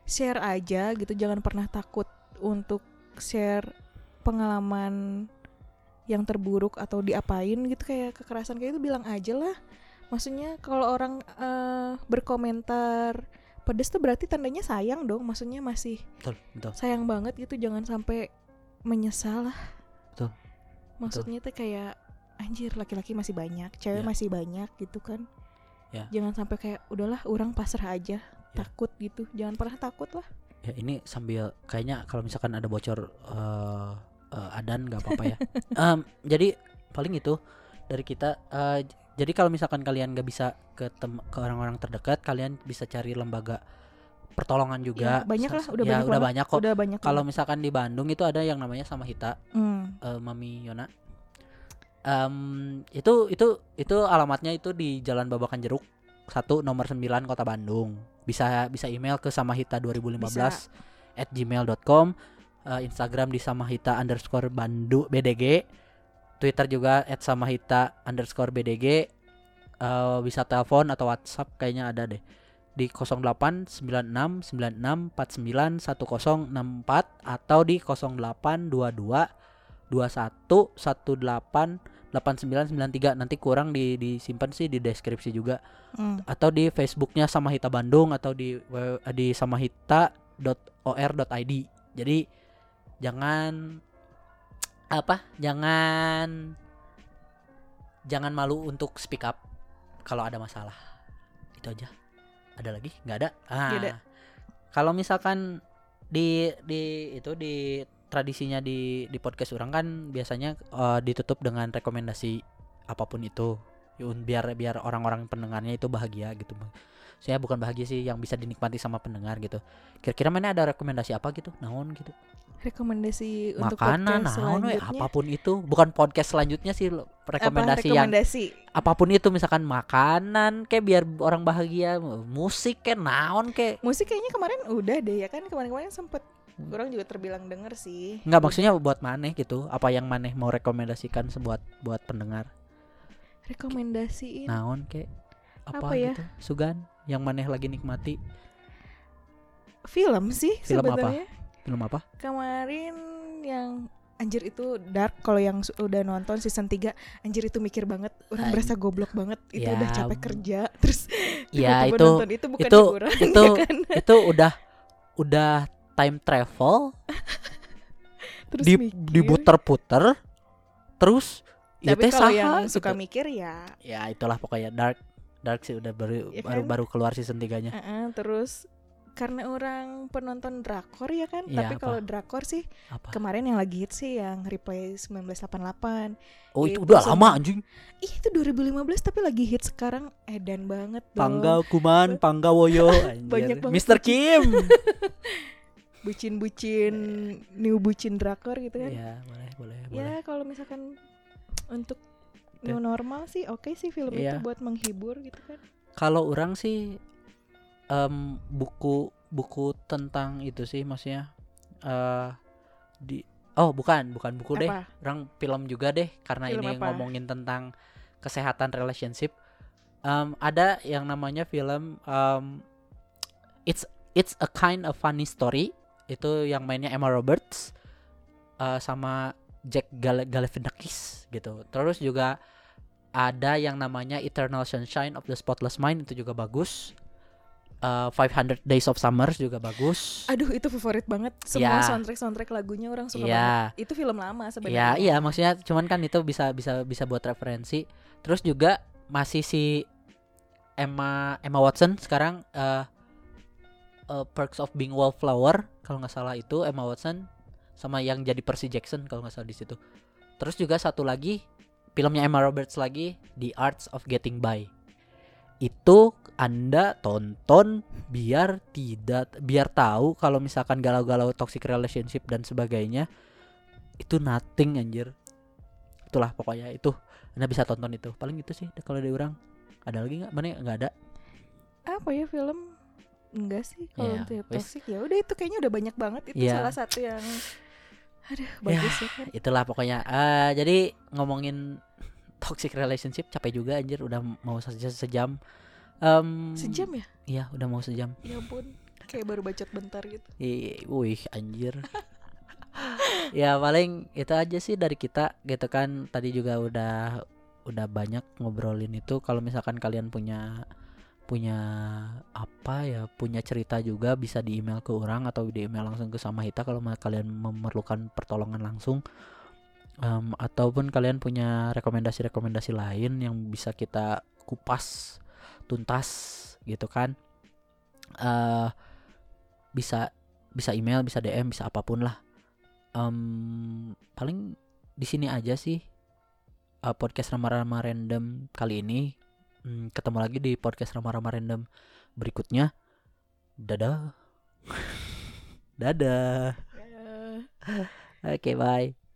share aja gitu. Jangan pernah takut untuk share pengalaman yang terburuk atau diapain gitu kayak kekerasan kayak itu bilang aja lah. Maksudnya kalau orang eh, berkomentar pedes tuh berarti tandanya sayang dong. Maksudnya masih betul betul sayang banget gitu jangan sampai menyesal lah Betul. maksudnya tuh kayak anjir laki-laki masih banyak cewek Ya. masih banyak gitu kan Ya. jangan sampai kayak udahlah orang pasrah aja Ya. takut gitu jangan pernah takut lah ya ini sambil kayaknya kalau misalkan ada bocor eh eh, adan nggak apa-apa ya. Em, jadi paling itu dari kita j- jadi kalau misalkan kalian nggak bisa ke tem- ke orang-orang terdekat kalian bisa cari lembaga pertolongan juga. Ya, banyak lah, udah ya, banyak udah banyak kok. udah banyak kalau misalkan di Bandung itu ada yang namanya sama Hita Hmm, eh, Mami Yona. Em, itu itu itu alamatnya itu di Jalan Babakan Jeruk satu nomor 9 Kota Bandung bisa bisa email ke samahita 2015 Bisa. at gmail.com eh, Instagram di samahita underscore bandu BDG Twitter juga at samahita underscore BDG eh, bisa telepon atau WhatsApp kayaknya ada deh. Di 089696491064 atau di 0822 21188993 nanti kurang di disimpan sih di deskripsi juga. Hmm. atau di Facebooknya Samahita Bandung atau di di samahita.or.id jadi jangan apa jangan jangan malu untuk speak up kalau ada masalah. Itu aja. Ada lagi? Nggak ada? Ah. Kalau misalkan di di itu di tradisinya di di podcast orang kan biasanya eh, ditutup dengan rekomendasi apa pun itu. Biar biar orang-orang pendengarnya itu bahagia gitu. Saya bukan bahagia sih yang bisa dinikmati sama pendengar gitu. Kira-kira mana ada rekomendasi apa gitu? Naon gitu. Rekomendasi untuk makanan podcast naon we, apa pun itu. Bukan podcast selanjutnya sih lo- Apa rekomendasi yang rekomendasi? apa pun itu. Misalkan makanan kayak biar orang bahagia. Musik kayak naon kayak musik kayaknya kemarin udah deh ya kan? Kemarin-kemarin sempet. Orang juga terbilang denger sih. Nggak maksudnya buat maneh gitu. Apa yang maneh mau rekomendasikan sebuat buat pendengar? Rekomendasiin. Naon kayak apa, Apa ya? gitu? Sugan yang maneh lagi nikmati. Film sih Film apa? sebenarnya. Film apa? Kemarin yang anjir itu dark kalau yang udah nonton season 3 anjir itu mikir banget orang An- berasa goblok banget itu Ya, udah capek kerja terus ya itu nonton itu bukan itu- hiburan itu ya kan? itu udah udah time travel terus di mikir. diputer-puter terus ya teh saha yang gitu. suka mikir ya. Ya itulah pokoknya. Dark dark sih udah baru Ya baru kan? baru keluar season 3 nya eh-eh, terus karena orang penonton drakor ya kan? Iya, tapi kalau drakor sih apa? kemarin yang lagi hits sih yang replay 1988 oh itu itu udah lama anjing. Ih itu 2015 tapi lagi hits sekarang. Edan banget dong. Pangga Kuman, Pangga Woyo, Banyak banget Mr. Kim. bucin-bucin new bucin drakor gitu kan ya, boleh, boleh, boleh. ya kalau misalkan untuk new normal sih oke sih film Iya. itu buat menghibur gitu kan Kalau orang sih em, buku buku tentang itu sih maksudnya eh di Oh, bukan, bukan buku deh. apa Orang film juga deh karena Film ini apa? ngomongin tentang kesehatan relationship. Em, ada yang namanya film em, It's It's a kind of funny story. Itu yang mainnya Emma Roberts eh, sama Jack Gal Galifianakis gitu. Terus juga ada yang namanya Eternal Sunshine of the Spotless Mind itu juga bagus. Eh, 500 Days of Summer juga bagus. aduh itu favorit banget semua Ya. soundtrack soundtrack lagunya orang suka Iya. banget itu film lama Iya, sebenarnya iya maksudnya cuman kan itu bisa bisa bisa buat referensi. Terus juga masih si Emma Emma Watson sekarang eh uh, Perks of Being Wallflower kalau nggak salah itu Emma Watson sama yang jadi Percy Jackson kalau nggak salah di situ. Terus juga satu lagi filmnya Emma Roberts lagi The Arts of Getting By. Itu Anda tonton biar tidak biar tahu kalau misalkan galau-galau toxic relationship dan sebagainya itu nothing anjir. Itulah pokoknya itu. Anda bisa tonton itu. Paling itu sih kalau dari orang. Ada lagi nggak? Mana nggak ada. apa ya film enggak sih kalau Iya, untuk yang toxic ya udah itu kayaknya udah banyak banget itu Iya. salah satu yang aduh bagus ya kan itulah pokoknya. Eh, jadi ngomongin toxic relationship capek juga anjir udah mau se- sejam. Em, sejam ya? iya udah mau sejam. Ya ampun kayak baru bacot bentar gitu. Ih, wih anjir. Ya paling itu aja sih dari kita gitu kan. Tadi juga udah udah banyak ngobrolin itu. Kalau misalkan kalian punya punya apa ya punya cerita juga bisa di email ke orang atau di email langsung ke sama Hita kalau kalian memerlukan pertolongan langsung. Em, ataupun kalian punya rekomendasi-rekomendasi lain yang bisa kita kupas tuntas gitu kan. Eh bisa bisa email bisa DM bisa apa pun lah. Em, paling di sini aja sih eh, podcast rama-rama random kali ini Hmm, ketemu lagi di podcast rama-rama random berikutnya. Dadah. Dadah. Oke bye